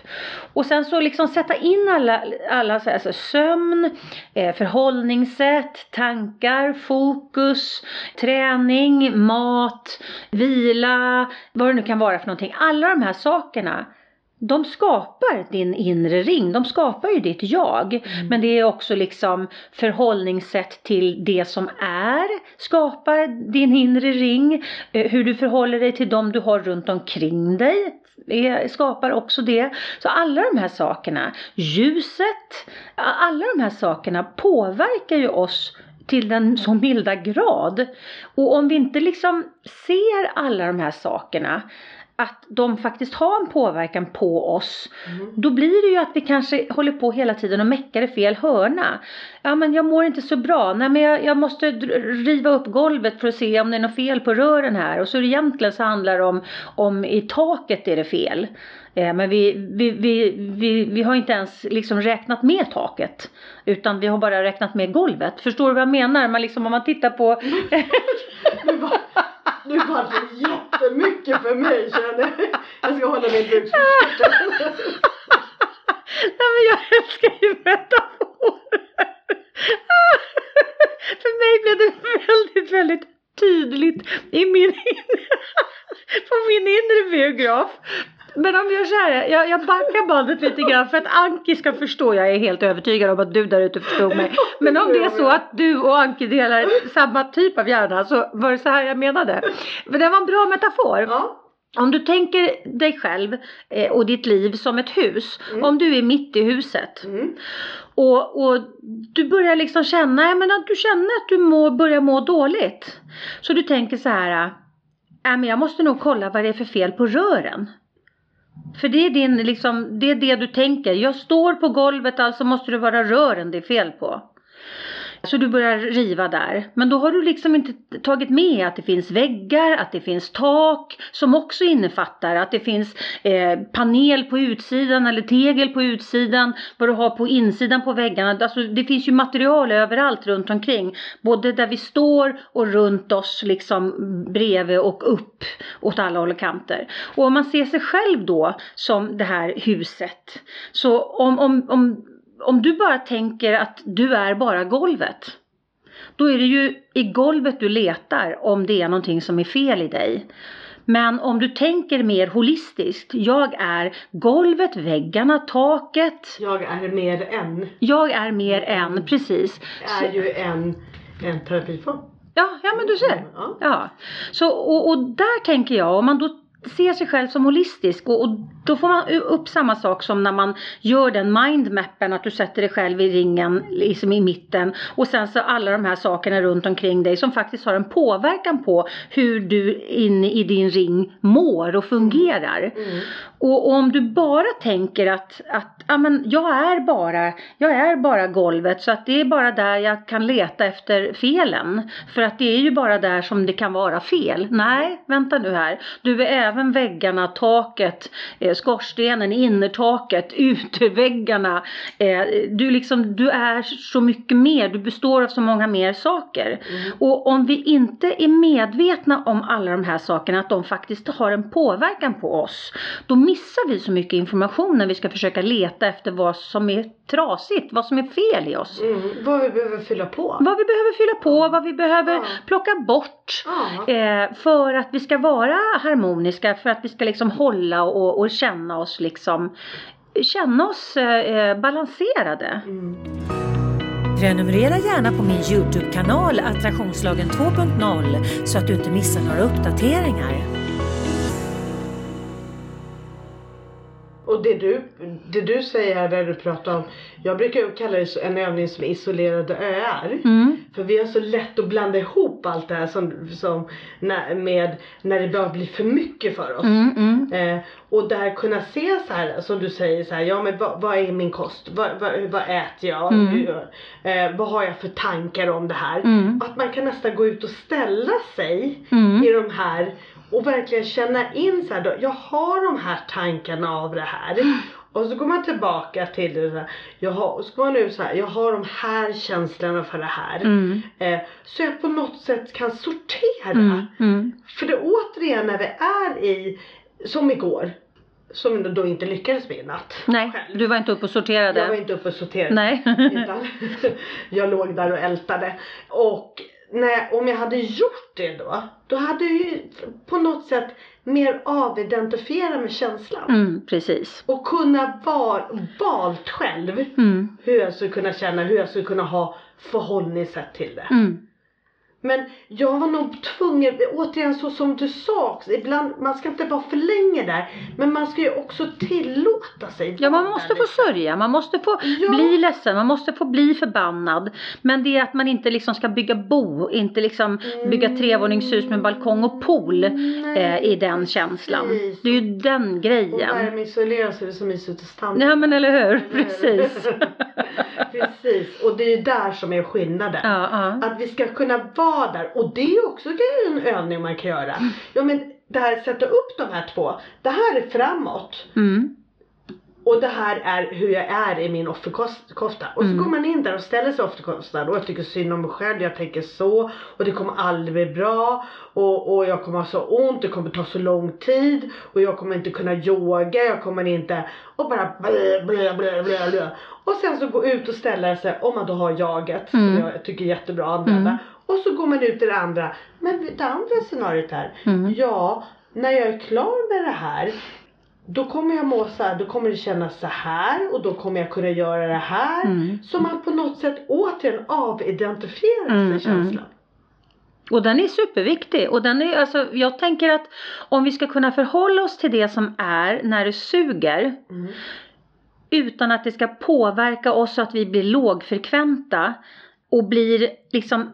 Och sen så liksom sätta in alla, alla så här, alltså sömn, eh, förhållningssätt, tankar, fokus, träning, mat, vila, vad det nu kan vara för någonting. Alla de här sakerna de skapar din inre ring, de skapar ju ditt jag. Men det är också liksom förhållningssätt till det som är, skapar din inre ring. Eh, Hur du förhåller dig till dem du har runt omkring dig skapar också det. Så alla de här sakerna, ljuset, alla de här sakerna påverkar ju oss till den så milda grad. Och om vi inte liksom ser alla de här sakerna att de faktiskt har en påverkan på oss. Då blir det ju att vi kanske håller på hela tiden och meckar i fel hörna. Ja men jag mår inte så bra. Nej men jag, jag måste riva upp golvet för att se om det är något fel på rören här. Och så egentligen så handlar det om, om i taket är det fel. Eh, men vi, vi, vi, vi, vi har inte ens liksom räknat med taket. Utan vi har bara räknat med golvet. Förstår du vad jag menar? Man liksom, om man tittar på [laughs] Nu var, nu var det jättemycket mycket för mig känner jag. Jag ska hålla mig drygt [laughs] Nej men jag älskar ju metaforer. För mig blev det väldigt, väldigt tydligt i min inre, på min inre biograf. Men om gör så här, jag, jag backar bandet lite grann för att Anki ska förstå. Jag är helt övertygad om att du där ute förstod mig. Men om det är så att du och Anki delar samma typ av hjärna så var det så här jag menade. Men det var en bra metafor. Ja. Om du tänker dig själv eh, och ditt liv som ett hus. Mm. Om du är mitt i huset. Mm. Och, och du börjar liksom känna, jag menar, du känner att du må, börjar må dåligt. Så du tänker så här, äh, men jag måste nog kolla vad det är för fel på rören. För det är, din, liksom, det är det du tänker. Jag står på golvet alltså måste det vara rören det är fel på. Så du börjar riva där. Men då har du liksom inte tagit med att det finns väggar, att det finns tak som också innefattar att det finns eh, panel på utsidan eller tegel på utsidan. Vad du har på insidan på väggarna. Alltså det finns ju material överallt runt omkring. Både där vi står och runt oss liksom bredvid och upp åt alla håll och kanter. Och om man ser sig själv då som det här huset. Så om, om, om om du bara tänker att du är bara golvet. Då är det ju i golvet du letar om det är någonting som är fel i dig. Men om du tänker mer holistiskt. Jag är golvet, väggarna, taket. Jag är mer än. Jag är mer än, precis. Jag är ju en, en terapiform. Ja, ja men du ser. Ja. Ja. Så, och, och där tänker jag, om man då ser sig själv som holistisk och, och då får man upp samma sak som när man gör den mindmappen att du sätter dig själv i ringen liksom i mitten och sen så alla de här sakerna runt omkring dig som faktiskt har en påverkan på hur du inne i din ring mår och fungerar. Mm. Och, om du bara tänker att, att ja, men jag, är bara, jag är bara golvet så att det är bara där jag kan leta efter felen. För att det är ju bara där som det kan vara fel. Nej, vänta nu här. Du är även väggarna, taket, eh, skorstenen, innertaket, [laughs] uteväggarna. Eh, du, liksom, du är så mycket mer, du består av så många mer saker. Mm. Och om vi inte är medvetna om alla de här sakerna, att de faktiskt har en påverkan på oss, då missar vi så mycket information när vi ska försöka leta efter vad som är trasigt, vad som är fel i oss. Mm. Vad vi behöver fylla på. Vad vi behöver fylla på, vad vi behöver Ja. plocka bort. Ja. Eh, för att vi ska vara harmoniska, för att vi ska liksom hålla och, och känna oss liksom Känna oss eh, balanserade. Mm. Prenumerera gärna på min Youtube-kanal Attraktionslagen 2.0 så att du inte missar några uppdateringar. Och det du, det du säger här när du pratar om Jag brukar kalla det en övning som isolerade öar. Mm. För vi har så lätt att blanda ihop allt det här som, som när, med när det börjar bli för mycket för oss. Mm, mm. Eh, och där kunna se så här som du säger så här, ja men vad, vad är min kost? Vad, vad, vad äter jag? Mm. Hur, eh, vad har jag för tankar om det här? Mm. Att man kan nästan gå ut och ställa sig Mm. i de här och verkligen känna in så här jag har de här tankarna av det här. Och så går man tillbaka till det här, jag har, och så går man ut så här, jag har de här känslorna för det här. Mm. Eh, så jag på något sätt kan sortera. Mm. Mm. För det återigen när vi är i, som igår, som då inte lyckades med i natt. Nej, själv. du var inte uppe och sorterade. Jag var inte uppe och sorterade. Nej. [laughs] Jag låg där och ältade. Och när, om jag hade gjort det då, då hade jag ju på något sätt mer avidentifierat med känslan. Mm, precis. Och kunna vara, valt själv Mm. hur jag skulle kunna känna, hur jag skulle kunna ha förhållningssätt till det. Mm. Men jag var nog tvungen, återigen så som du sa, ibland, man ska inte vara för länge där. Men man ska ju också tillåta sig Ja, man måste få lite. sörja, man måste få Ja. bli ledsen, man måste få bli förbannad. Men det är att man inte liksom ska bygga bo, inte liksom bygga trevåningshus med balkong och pool eh, i den känslan. precis. Det är ju den Och grejen. värmeisolera så är det så mysigt att stanna. Ja men Eller hur? precis. [laughs] [laughs] Precis, och det är ju där som är skillnaden. Ja, ja. Att vi ska kunna vara där och det är också en övning man kan göra. Ja men det här sätta upp de här två. Det här är framåt. Mm. Och det här är hur jag är i min offerkofta. Och så Mm. går man in där och ställer sig offerkoftan och jag tycker synd om mig själv, jag tänker så och det kommer aldrig bli bra och, och jag kommer ha så ont, det kommer ta så lång tid och jag kommer inte kunna yoga, jag kommer inte och bara blä, blä, blä, blä, blä. Och sen så gå ut och ställa sig om man då har jaget Mm. som jag tycker är jättebra att använda. Mm. Och så går man ut i det andra. Men det andra scenariot här, Mm. ja när jag är klar med det här då kommer jag må så här, då kommer det kännas så här och då kommer jag kunna göra det här. Mm. Så man på något sätt återigen avidentifierar Mm, sig känslan. Och den är superviktig. Och den är, alltså, jag tänker att om vi ska kunna förhålla oss till det som är när det suger Mm. utan att det ska påverka oss så att vi blir lågfrekventa och blir liksom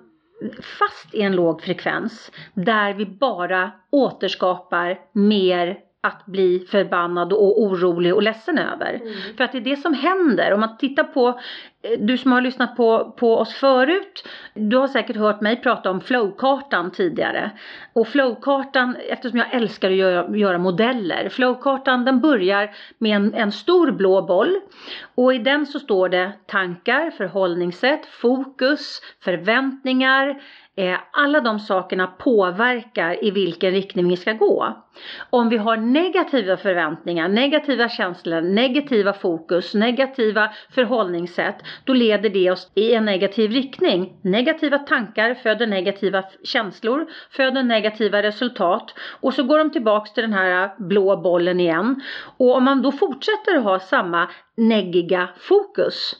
fast i en låg frekvens där vi bara återskapar mer att bli förbannad och orolig och ledsen över. Mm. För att det är det som händer. Om man tittar på, eh, du som har lyssnat på, på oss förut, du har säkert hört mig prata om flowkartan tidigare. Och flowkartan, eftersom jag älskar att göra, göra modeller, flowkartan den börjar med en, en stor blå boll. Och i den så står det tankar, förhållningssätt, fokus, förväntningar, Eh, alla de sakerna påverkar i vilken riktning vi ska gå. Om vi har negativa förväntningar, negativa känslor, negativa fokus, negativa förhållningssätt, då leder det oss i en negativ riktning. Negativa tankar föder negativa känslor, föder negativa resultat och så går de tillbaks till den här blå bollen igen. Och om man då fortsätter att ha samma neggiga fokus,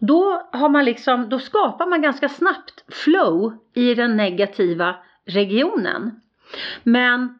då, har man liksom, då skapar man ganska snabbt flow i den negativa regionen. Men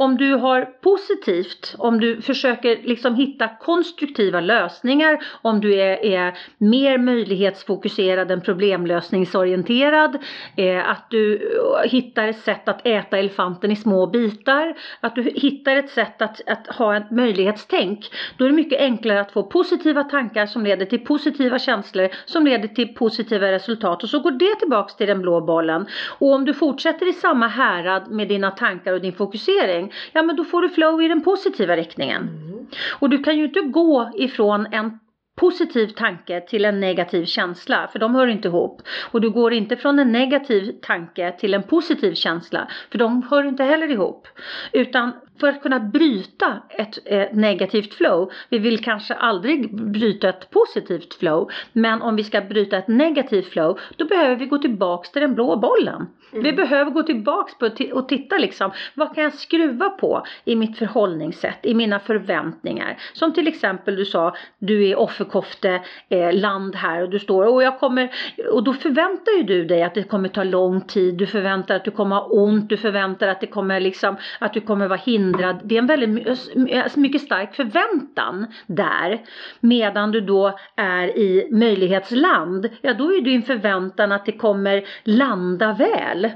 om du har positivt, om du försöker liksom hitta konstruktiva lösningar, om du är, är mer möjlighetsfokuserad än problemlösningsorienterad, eh, att du eh, hittar ett sätt att äta elefanten i små bitar, att du hittar ett sätt att, att ha ett möjlighetstänk, då är det mycket enklare att få positiva tankar som leder till positiva känslor, som leder till positiva resultat och så går det tillbaks till den blå bollen. Och om du fortsätter i samma härad med dina tankar och din fokusering, ja men då får du flow i den positiva riktningen. Mm. Och du kan ju inte gå ifrån en positiv tanke till en negativ känsla, för de hör inte ihop. Och du går inte från en negativ tanke till en positiv känsla, för de hör inte heller ihop. Utan för att kunna bryta ett eh, negativt flow, vi vill kanske aldrig bryta ett positivt flow, men om vi ska bryta ett negativt flow, då behöver vi gå tillbaks till den blå bollen. Vi behöver gå tillbaks på och titta liksom, vad kan jag skruva på i mitt förhållningssätt, i mina förväntningar. Som till exempel du sa, du är offerkofte eh, land här och du står och jag kommer, och då förväntar ju du dig att det kommer ta lång tid, du förväntar att du kommer ha ont, du förväntar att det kommer liksom, att du kommer vara hindrad hindrad, det är en väldigt alltså mycket stark förväntan där. Medan du då är i möjlighetsland, ja då är din förväntan att det kommer landa väl.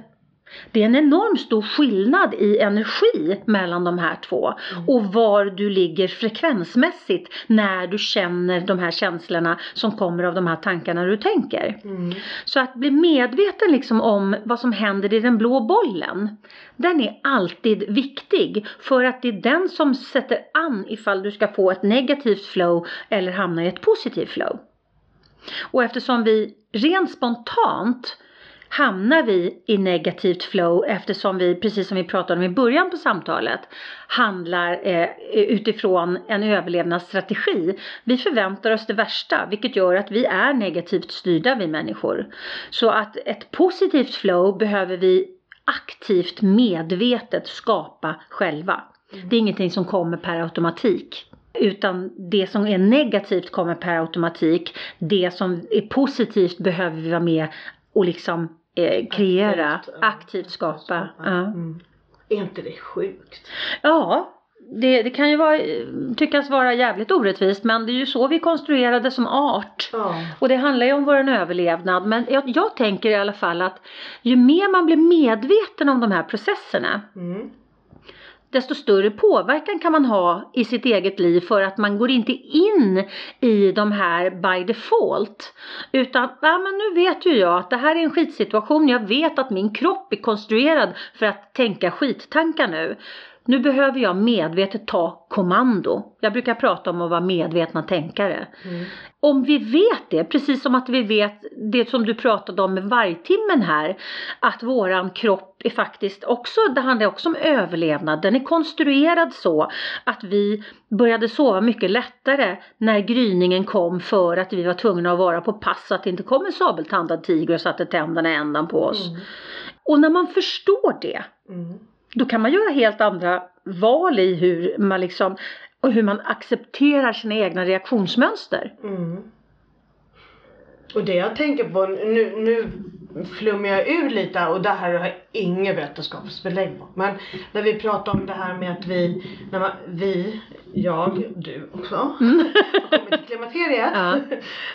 Det är en enormt stor skillnad i energi mellan de här två och var du ligger frekvensmässigt när du känner de här känslorna som kommer av de här tankarna du tänker. Mm. Så att bli medveten liksom om vad som händer i den blå bollen. Den är alltid viktig för att det är den som sätter an ifall du ska få ett negativt flow eller hamna i ett positivt flow. Och eftersom vi rent spontant hamnar vi i negativt flow eftersom vi, precis som vi pratade om i början på samtalet, handlar eh, utifrån en överlevnadsstrategi. Vi förväntar oss det värsta vilket gör att vi är negativt styrda vi människor. Så att ett positivt flow behöver vi aktivt medvetet skapa själva. Det är ingenting som kommer per automatik. Utan det som är negativt kommer per automatik. Det som är positivt behöver vi vara med och liksom eh, kreera, Aktivt, ja. aktivt skapa. Ja. Mm. Är inte det sjukt? Ja, det, det kan ju vara, tyckas vara jävligt orättvist men det är ju så vi konstruerade som art. Ja. Och det handlar ju om vår överlevnad men jag, jag tänker i alla fall att ju mer man blir medveten om de här processerna Mm desto större påverkan kan man ha i sitt eget liv för att man går inte in i de här by default. Utan, ja men nu vet ju jag att det här är en skitsituation, jag vet att min kropp är konstruerad för att tänka skittankar nu. Nu behöver jag medvetet ta kommando. Jag brukar prata om att vara medvetna tänkare. Mm. Om vi vet det, precis som att vi vet det som du pratade om med vargtimmen här, att våran kropp är faktiskt också, det handlar också om överlevnad. Den är konstruerad så att vi började sova mycket lättare när gryningen kom för att vi var tvungna att vara på pass så att det inte kom en sabeltandad tiger och satte tänderna ändan på oss. Mm. Och när man förstår det, Mm. Då kan man göra helt andra val i hur man liksom och hur man accepterar sina egna reaktionsmönster. Mm. Och det jag tänker på, nu, nu flummar jag ur lite och det här har jag inget vetenskapsbelägg på. Men när vi pratar om det här med att vi, när man, vi, jag, du också, har kommit till klimakteriet. [laughs] Ja.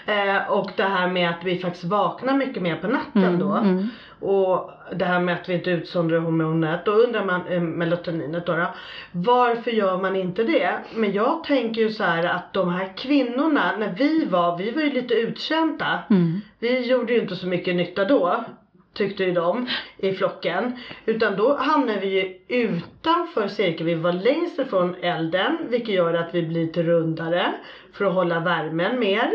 [laughs] eh, och det här med att vi faktiskt vaknar mycket mer på natten då. mm. Och det här med att vi inte utsöndrar hormonet. Då undrar man, eh, melatoninet då, då. Varför gör man inte det? Men jag tänker ju så här att de här kvinnorna, när vi var, vi var ju lite utkända. Mm. Vi gjorde ju inte så mycket nytta då. Tyckte ju de i flocken. Utan då hamnar vi ju utanför cirkeln. Vi var längst ifrån elden. Vilket gör att vi blir lite rundare. För att hålla värmen mer.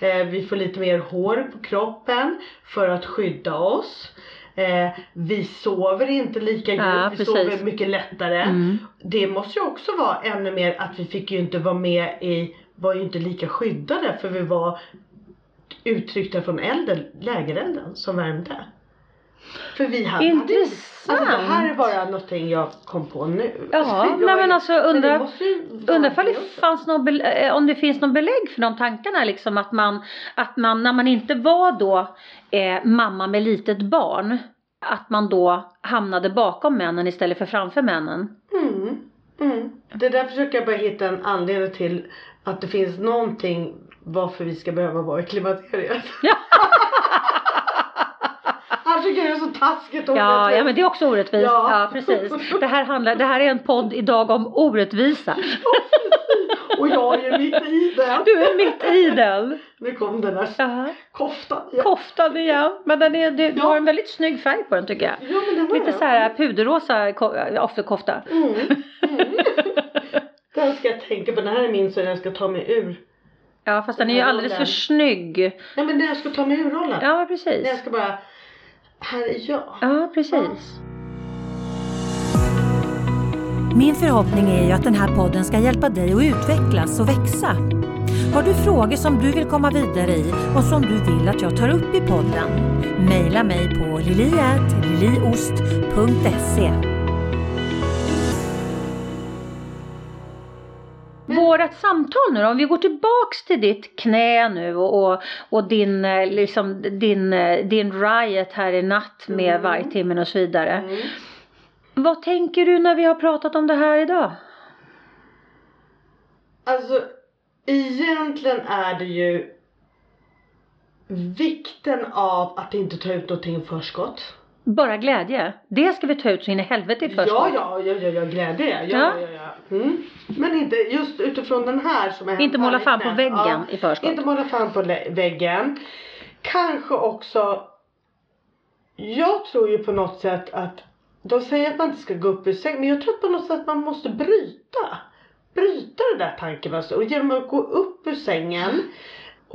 Eh, vi får lite mer hår på kroppen. För att skydda oss. Eh, vi sover inte lika Ja, gott. vi precis. sover mycket lättare. Mm. Det måste ju också vara ännu mer att vi fick ju inte vara med i, var ju inte lika skyddade för vi var uttryckta från elden, lägerelden som värmde. För vi hade, Intressant. Alltså det här är bara någonting jag kom på nu. Ja, Jag nej men alltså det undra, ifall det fanns någon eh, om det finns någon belägg för de tankarna liksom att man, att man när man inte var då eh, mamma med litet barn att man då hamnade bakom männen istället för framför männen. Mm, mm. Det där försöker jag bara hitta en anledning till att det finns någonting varför vi ska behöva vara i klimakteriet. Ja. [laughs] Tycker det är så taskigt och Ja, ja men det är också orättvist. Ja. Ja. precis. Det här, handlar, det här är en podd idag om orättvisa. Och jag är mitt i det. Du är mitt i den. Nu kom den där Ja. koftan. Ja, Koftan igen. Men den är, du, du Ja. har en väldigt snygg färg på den tycker jag. ja men den Lite så här puderrosa ko- offerkofta. Mm. Mm. Den ska jag tänka på. Den här är min så jag ska ta mig ur. Ja fast den är ju Den här alldeles för snygg. Nej men den jag ska ta mig ur rollen. Ja precis. ska bara. Här är jag. Ja precis. Min förhoppning är ju att den här podden ska hjälpa dig att utvecklas och växa. Har du frågor som du vill komma vidare i och som du vill att jag tar upp i podden? Maila mig på liliatliliost.se Vårat samtal nu då, om vi går tillbaks till ditt knä nu och, och, och din, eh, liksom, din, eh, din riot här i natt med Mm. vargtimmen och så vidare. Mm. Vad tänker du när vi har pratat om det här idag? Alltså egentligen är det ju vikten av att inte ta ut någonting i förskott. Bara glädje. Det ska vi ta ut så in i helvete i förskott. Ja, ja, ja, ja, ja glädje. Ja, Ja. ja, ja. Mm. Men inte just utifrån den här som är Inte måla fan på väggen i förskott. Inte måla fan på väggen. Kanske också. Jag tror ju på något sätt att de säger att man inte ska gå upp ur säng men jag tror att på något sätt att man måste bryta. Bryta det där tankemönstret och genom att gå upp ur sängen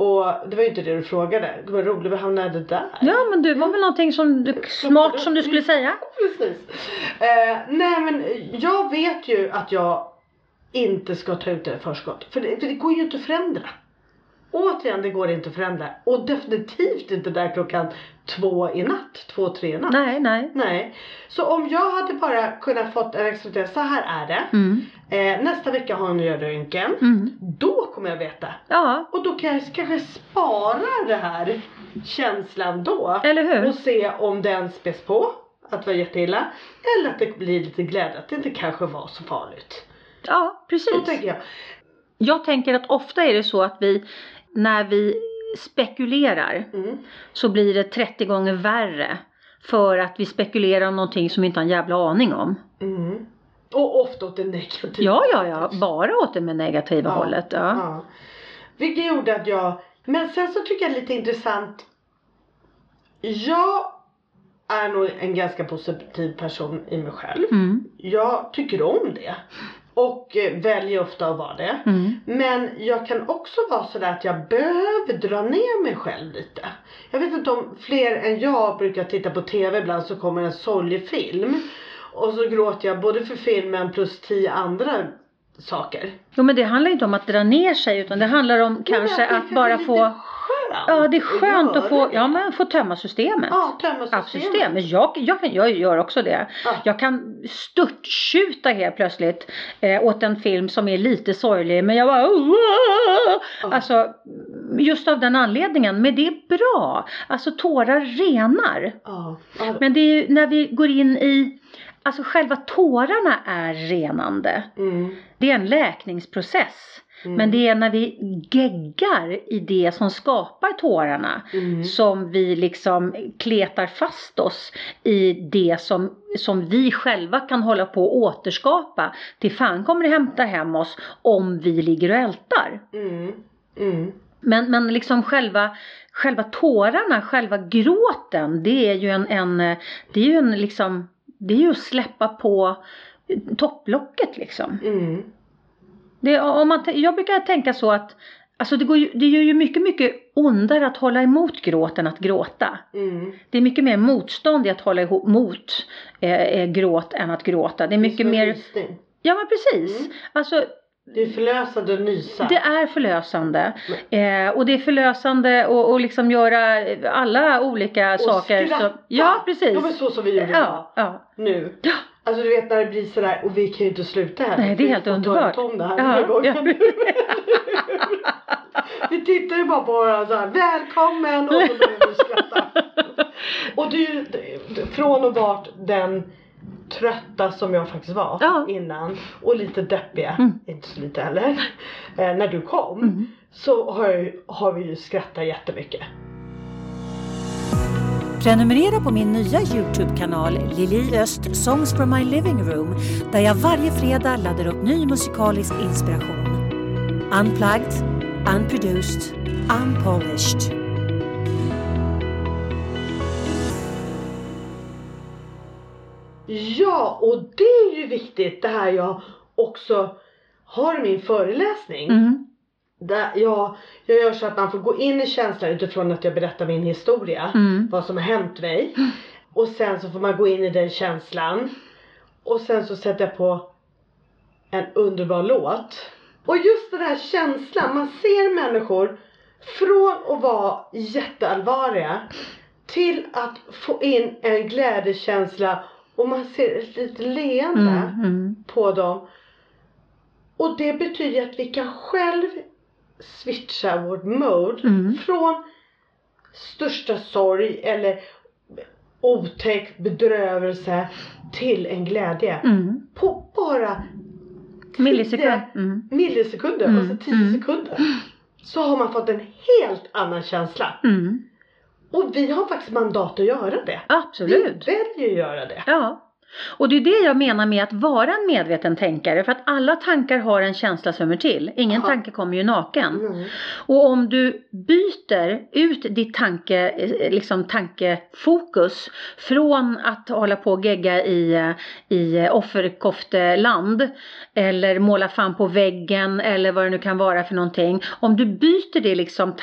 och det var ju inte det du frågade. Det var roligt, vi hamnade där. Ja men du var väl någonting som du, smart som du skulle säga? [laughs] Precis. Eh, nej men jag vet ju att jag inte ska ta ut det i förskott. För det, för det går ju inte att förändra. Återigen, det går inte att förändra. Och definitivt inte där klockan två i natt. Två, tre i natt. Nej, nej. Nej. Så om jag hade bara kunnat fått en extra så här är det. Mm. Eh, nästa vecka har ni röntgen. Mm. Då kommer jag veta. Ja, Och då kan jag kanske spara det här känslan då. eller hur? Och se om den späs på. Att det var jätteilla. Eller att det blir lite glädje. Att det inte kanske var så farligt. Ja, Så precis. tänker jag. Jag tänker att ofta är det så att vi, när vi spekulerar Mm. så blir det 30 gånger värre. För att vi spekulerar om någonting som vi inte har en jävla aning om. Mm. Och ofta åt det negativa. Ja, ja, ja. Bara åt det med negativa Ja, hållet. Ja. Ja. Vilket gjorde att jag, men sen så tycker jag det är lite intressant. Jag är nog en ganska positiv person i mig själv. Mm, Jag tycker om det. Och eh, väljer ofta att vara det. mm, Men jag kan också vara sådär att jag behöver dra ner mig själv lite. Jag vet inte om fler än jag brukar titta på TV ibland så kommer en sorglig film. Och så gråter jag både för filmen plus tio andra saker. Jo men det handlar inte om att dra ner sig utan det handlar om kanske att bara få Ja det är skönt att få, ja men få tömma systemet. Ja, tömma systemet. systemet. Jag, jag, kan, jag gör också det. Ja. Jag kan störttjuta helt plötsligt eh, åt en film som är lite sorglig men jag bara "Åh!" Ja. Alltså just av den anledningen. Men det är bra. Alltså tårar renar. Ja. Men det är ju när vi går in i Alltså själva tårarna är renande. Mm. Det är en läkningsprocess. Mm. Men det är när vi geggar i det som skapar tårarna Mm. som vi liksom kletar fast oss i det som, som vi själva kan hålla på att återskapa. Till fan kommer det hämta hem oss om vi ligger och ältar. Mm. Mm. Men, men liksom själva, själva tårarna, själva gråten, det är ju en, en det är ju en liksom, det är ju att släppa på topplocket liksom. Mm. Det, om man, jag brukar tänka så att Alltså det, går ju, det gör ju mycket, mycket ondare att hålla emot gråten att gråta. Mm. Det är mycket mer motstånd i att hålla ihop, mot eh, eh, gråt än att gråta. Det är mycket Som mer, rysning. ja men precis. Mm. Alltså Det är förlösande att nysa. det är förlösande. Eh, och det är förlösande att och liksom göra alla olika Och saker. skratta. Så, ja precis. Ja men så som vi gjorde Ja, ja. nu. Ja. Alltså du vet när det blir sådär och vi kan ju inte sluta här. Nej, det är Vi helt underbart. om det här Ja, ja. [laughs] vi tittar ju bara på varandra såhär, välkommen och så börjar vi skratta. [laughs] och det är ju från och vart den trötta som jag faktiskt var Ja. innan och lite deppiga, Mm. inte så lite heller, eh, när du kom. Mm. Så har, jag, har vi ju skrattat jättemycket. Prenumerera på min nya Youtube-kanal Lili Öst Songs from my living room där jag varje fredag laddar upp ny musikalisk inspiration. Unplugged, unproduced, unpolished. Ja, och det är ju viktigt det här jag också har min föreläsning. Mm. Där jag, jag gör så att man får gå in i känslan utifrån att jag berättar min historia. Mm. Vad som har hänt mig. Och sen så får man gå in i den känslan. Och sen så sätter jag på en underbar låt. Och just den här känslan, man ser människor från att vara jätteallvarliga till att få in en glädjekänsla och man ser ett litet leende Mm. Mm. på dem. Och det betyder att vi kan själv switcha vårt mode Mm. från största sorg eller otäck bedrövelse till en glädje. Mm. På bara Millisekund. Mm. millisekunder, Mm, alltså 10 mm. sekunder. Så har man fått en helt annan känsla. Mm. Och vi har faktiskt mandat att göra det. Absolut. Vi väljer att göra det. Ja. Och det är det jag menar med att vara en medveten tänkare. För att alla tankar har en känsla som hör till. Ingen Ja. tanke kommer ju naken. Mm. Och om du byter ut ditt tanke, eh, liksom tankefokus från att hålla på och gegga i, eh, i offerkofteland eller måla fan på väggen eller vad det nu kan vara för någonting. Om du byter det liksom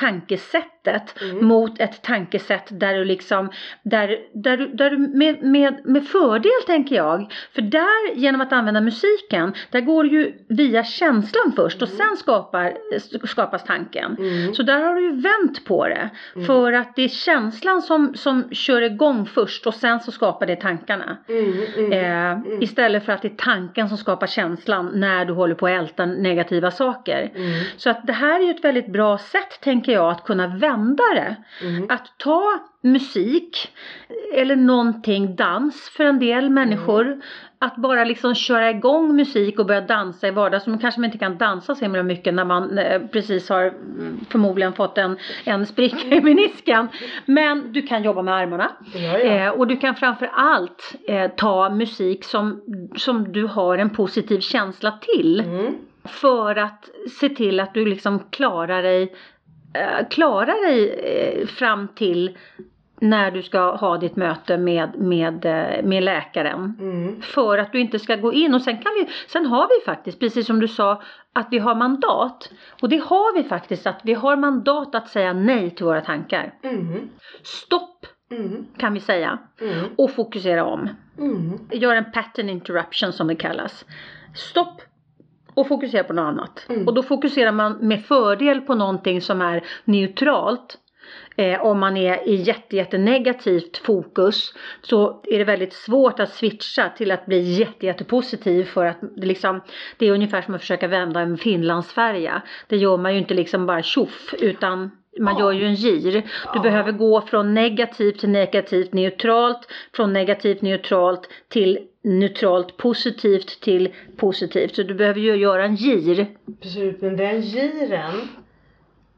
tankesättet Mm. mot ett tankesätt där du liksom, där, där, där du med, med, med fördel tänker jag. För där, genom att använda musiken, där går du ju via känslan först och sen skapar, skapas tanken. Mm. Så där har du ju vänt på det. För att det är känslan som, som kör igång först och sen så skapar det tankarna. Mm. Mm. Eh, Istället för att det är tanken som skapar känslan när du håller på att älta negativa saker. Mm. Så att det här är ju ett väldigt bra sätt tänker jag att kunna vända det. Mm. Att ta musik eller någonting, dans för en del människor. Att bara liksom köra igång musik och börja dansa i vardagsrummet. Kanske man inte kan dansa så himla mycket när man eh, precis har mm, förmodligen fått en, en spricka i menisken. Men du kan jobba med armarna. Ja, ja. Eh, och du kan framför allt eh, ta musik som, som du har en positiv känsla till. Mm. För att se till att du liksom klarar dig, eh, klarar dig eh, fram till när du ska ha ditt möte med, med, eh, med läkaren. Mm. För att du inte ska gå in och sen kan vi, sen har vi faktiskt, precis som du sa, att vi har mandat. Och det har vi faktiskt, att vi har mandat att säga nej till våra tankar. Mm. Stopp Mm. kan vi säga. Mm. Och fokusera om. Mm. Gör en pattern interruption som det kallas. Stopp och fokusera på något annat. Mm. Och då fokuserar man med fördel på någonting som är neutralt. Eh, om man är i jätte, jätte negativt fokus så är det väldigt svårt att switcha till att bli jätte, jätte positiv för att det liksom Det är ungefär som att försöka vända en finlandsfärja. Det gör man ju inte liksom bara tjoff utan man gör ju en gir. Du behöver gå från negativt till negativt neutralt, från negativt neutralt till neutralt positivt till positivt. Så du behöver ju göra en gir. Precis, men den giren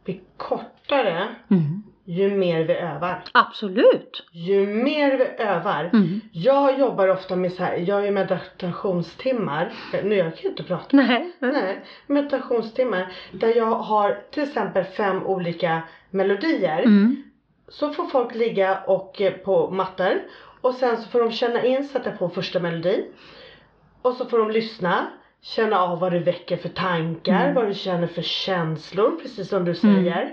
blir kortare ju mer vi övar. Absolut. Ju mer vi övar. Mm. Jag jobbar ofta med så här, jag är meditationstimmar. Nu jag kan ju inte prata. Nej. Nej, meditationstimmar. Där jag har till exempel fem olika melodier. Mm. Så får folk ligga och eh, på mattor. Och sen så får de känna in, sätta på första melodin. Och så får de lyssna. Känna av vad det väcker för tankar, Mm. vad du känner för känslor, precis som du Mm.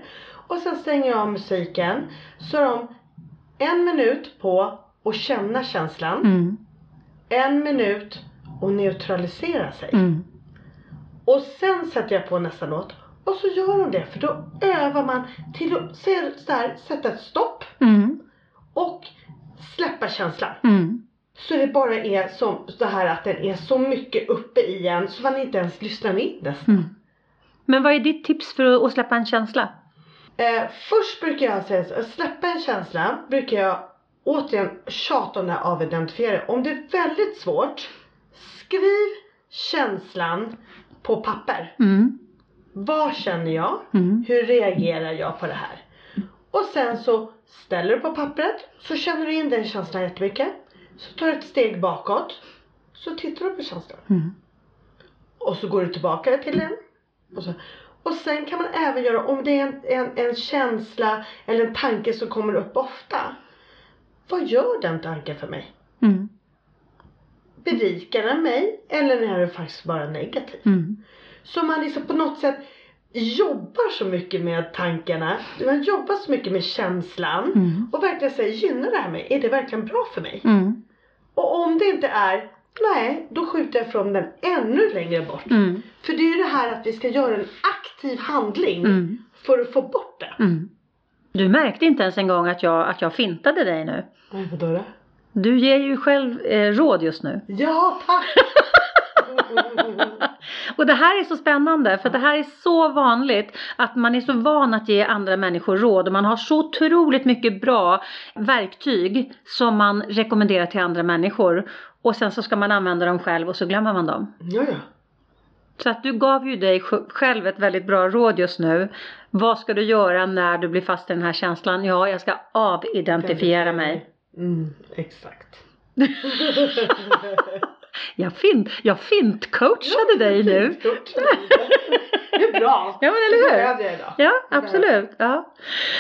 Och sen stänger jag av musiken. Så har de en minut på att känna känslan. Mm. En minut att neutralisera sig. Mm. Och sen sätter jag på nästa låt. Och så gör de det, för då övar man till att så här, sätta ett stopp Mm. och släppa känslan. Mm. Så det bara är som så här att den är så mycket uppe i en så man inte ens lyssnar in nästan. Mm. Men vad är ditt tips för att släppa en känsla? Eh, först brukar jag säga släppa en känsla brukar jag återigen tjata om det här avidentifiera. Om det är väldigt svårt, skriv känslan på papper. Mm. Vad känner jag? Mm. Hur reagerar jag på det här? Och sen så ställer du på pappret, så känner du in den känslan jättemycket. Så tar du ett steg bakåt, så tittar du på känslan. Mm. Och så går du tillbaka till den. Och, så. Och sen kan man även göra, om det är en, en, en känsla eller en tanke som kommer upp ofta. Vad gör den tanken för mig? Mm. Berikar den mig eller är den faktiskt bara negativ? Mm. Så man liksom på något sätt jobbar så mycket med tankarna. Man jobbar så mycket med känslan. Mm. Och verkligen säger, gynnar det här mig? Är det verkligen bra för mig? Mm. Och om det inte är, nej, då skjuter jag från den ännu längre bort. Mm. För det är ju det här att vi ska göra en aktiv handling Mm. för att få bort det. Mm. Du märkte inte ens en gång att jag, att jag fintade dig nu. Nej, vadå då? Du ger ju själv eh, råd just nu. Ja, tack! [laughs] Och det här är så spännande för det här är så vanligt att man är så van att ge andra människor råd och man har så otroligt mycket bra verktyg som man rekommenderar till andra människor och sen så ska man använda dem själv och så glömmer man dem. Ja, ja. Så att du gav ju dig sj- själv ett väldigt bra råd just nu. Vad ska du göra när du blir fast i den här känslan? Ja, jag ska avidentifiera mig. Mm, exakt. [laughs] [laughs] Jag fint, jag fint coachade dig nu. Det är bra. [laughs] Ja men eller Det hur? behövde jag idag. Ja absolut. Ja.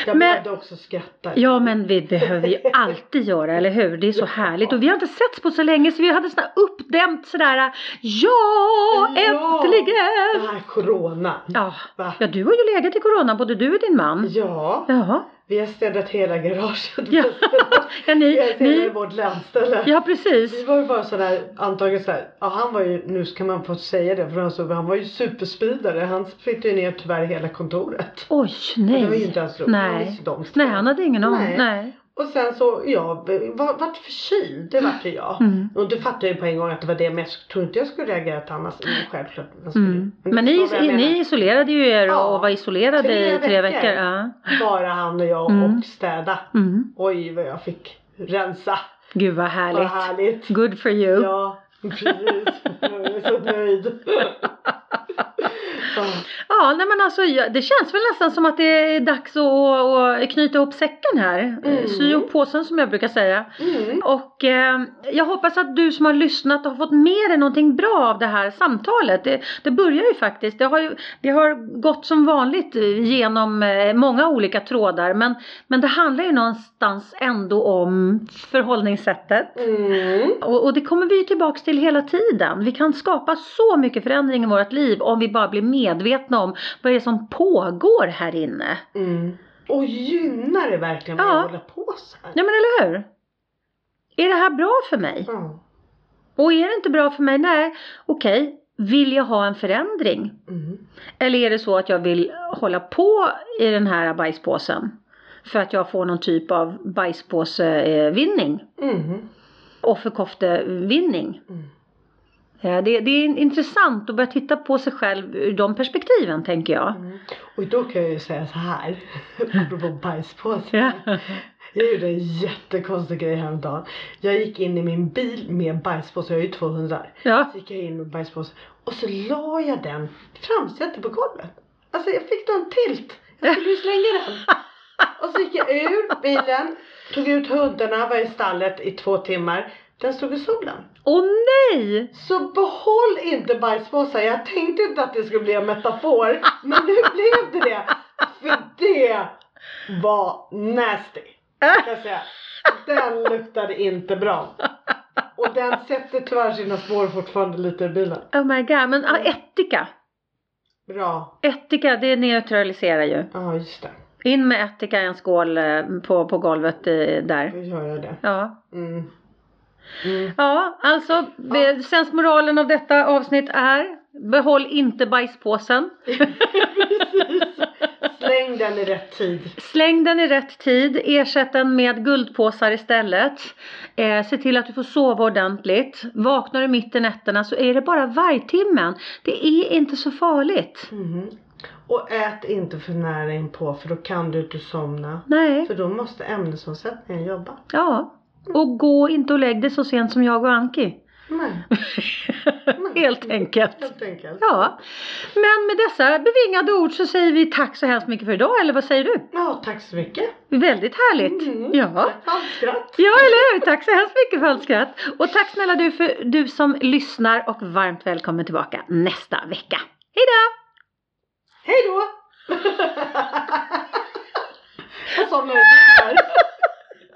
Jag Men- behövde också skratta. ja men vi behöver ju [laughs] alltid göra eller hur? Det är så härligt och vi har inte setts på så länge så vi hade sån här uppdämt sådär Ja Ja. äntligen! Det här corona. Ja. Va? ja du har ju legat i corona både du och din man. Ja, Ja. Vi har städat hela garaget. Ja, [laughs] ja Vi ni, har städat ni vårt landställe. Ja Vi precis. var ju bara sådär, antagligen såhär, ja han var ju, nu ska man få säga det för han, så, han var ju superspridare. Han flyttade ju ner tyvärr hela kontoret. Oj Det var ju nej. inte ens roligt. Nej. Nej han hade ingen aning. Nej. Nej. Och sen så, ja, var, vart förkyld, det vart ju jag. Mm. Och du fattade ju på en gång att det var det, men jag tror inte jag skulle reagera till annars. Men självklart. Mm. du Men ni, vad ni isolerade ju er Ja, och var isolerade tre i tre veckor. veckor. Ja. Bara han och jag Mm. och städa. Mm. Oj vad jag fick rensa. Gud vad Vad härligt. härligt. Good for you. Ja, precis. Jag är så nöjd. [laughs] Ja. Ja, nej men alltså det känns väl nästan som att det är dags att, att knyta ihop säcken här. Mm. Sy ihop påsen som jag brukar säga. Mm. Och eh, jag hoppas att du som har lyssnat har fått med dig någonting bra av det här samtalet. Det, det börjar ju faktiskt, det har, ju, det har gått som vanligt genom eh, många olika trådar. Men, men det handlar ju någonstans ändå om förhållningssättet. Mm. Och, och det kommer vi ju tillbaks till hela tiden. Vi kan skapa så mycket förändring i vårt liv om vi bara blir medvetna om vad det är som pågår här inne. Mm. Och gynnar det verkligen Ja. att hålla på så här? Ja men eller hur? Är det här bra för mig? Ja. Och är det inte bra för mig? Nej, okej. Vill jag ha en förändring? Mm. Eller är det så att jag vill hålla på i den här bajspåsen? För att jag får någon typ av bajspåsevinning. Mm. Offerkoftevinning. Mm. Eh, Det, det är intressant att börja titta på sig själv ur de perspektiven tänker jag. Mm. Och då kan jag ju säga så här, [laughs] apropå bajspåse. Ja. Jag gjorde en jättekonstig grej häromdagen. Jag gick in i min bil med bajspåse, jag har ju två hundar. Ja. Så gick jag in med bajspåse och så la jag den framsätet på golvet. Alltså jag fick någon tilt. Jag skulle ju slänga den. [laughs] Och så gick jag ur bilen, tog ut hundarna, var i stallet i två timmar. Den stod i solen. Åh nej! Så behåll inte bajspåsar. Jag tänkte inte att det skulle bli en metafor. Men nu [laughs] blev det det. För det var nasty. Kan jag säga. Den luktade inte bra. Och den sätter tyvärr sina spår fortfarande lite i bilen. Oh my god, men ah, ättika. Bra. Ättika det neutraliserar ju. Ja just det. In med ättika i en skål eh, på, på golvet där. Då gör jag det. Ja. Mm. Mm. Ja, alltså ja. sensmoralen av detta avsnitt är Behåll inte bajspåsen. [laughs] Släng den i rätt tid. Släng den i rätt tid. Ersätt den med guldpåsar istället. Eh, se till att du får sova ordentligt. Vaknar du mitt i nätterna så är det bara vargtimmen. Det är inte så farligt. Mm. Och ät inte för nära inpå för då kan du inte somna. Nej. För då måste ämnesomsättningen jobba. Ja. Och gå inte och lägg dig så sent som jag och Anki. [laughs] Nej. Helt enkelt. Helt enkelt. Ja. Men med dessa bevingade ord så säger vi tack så hemskt mycket för idag. Eller vad säger du? Ja, tack så mycket. Väldigt härligt. Mm. Ja. Tack för skratt. Ja, eller hur? Tack så hemskt mycket för allt skratt. Och tack snälla du för du som lyssnar och varmt välkommen tillbaka nästa vecka. Hej då! Hej då! [laughs] Jag somnade till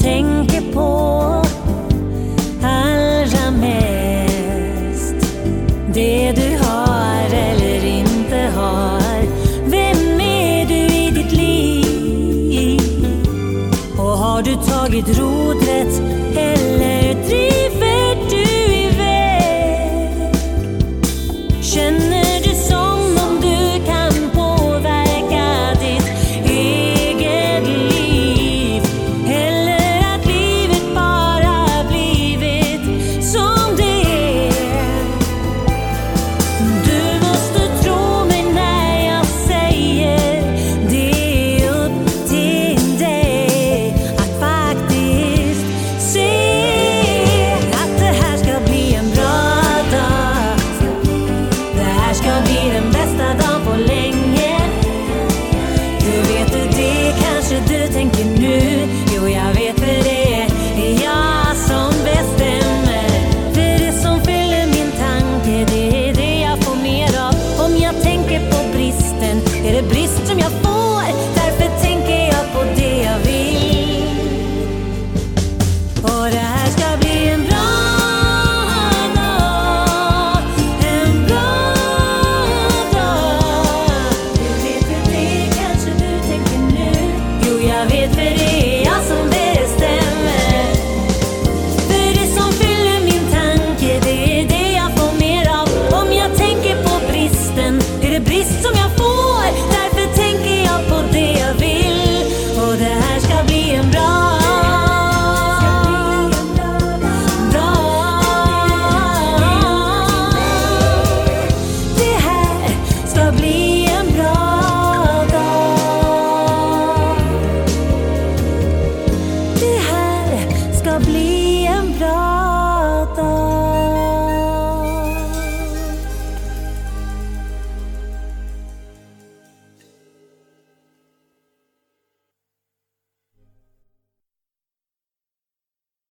ting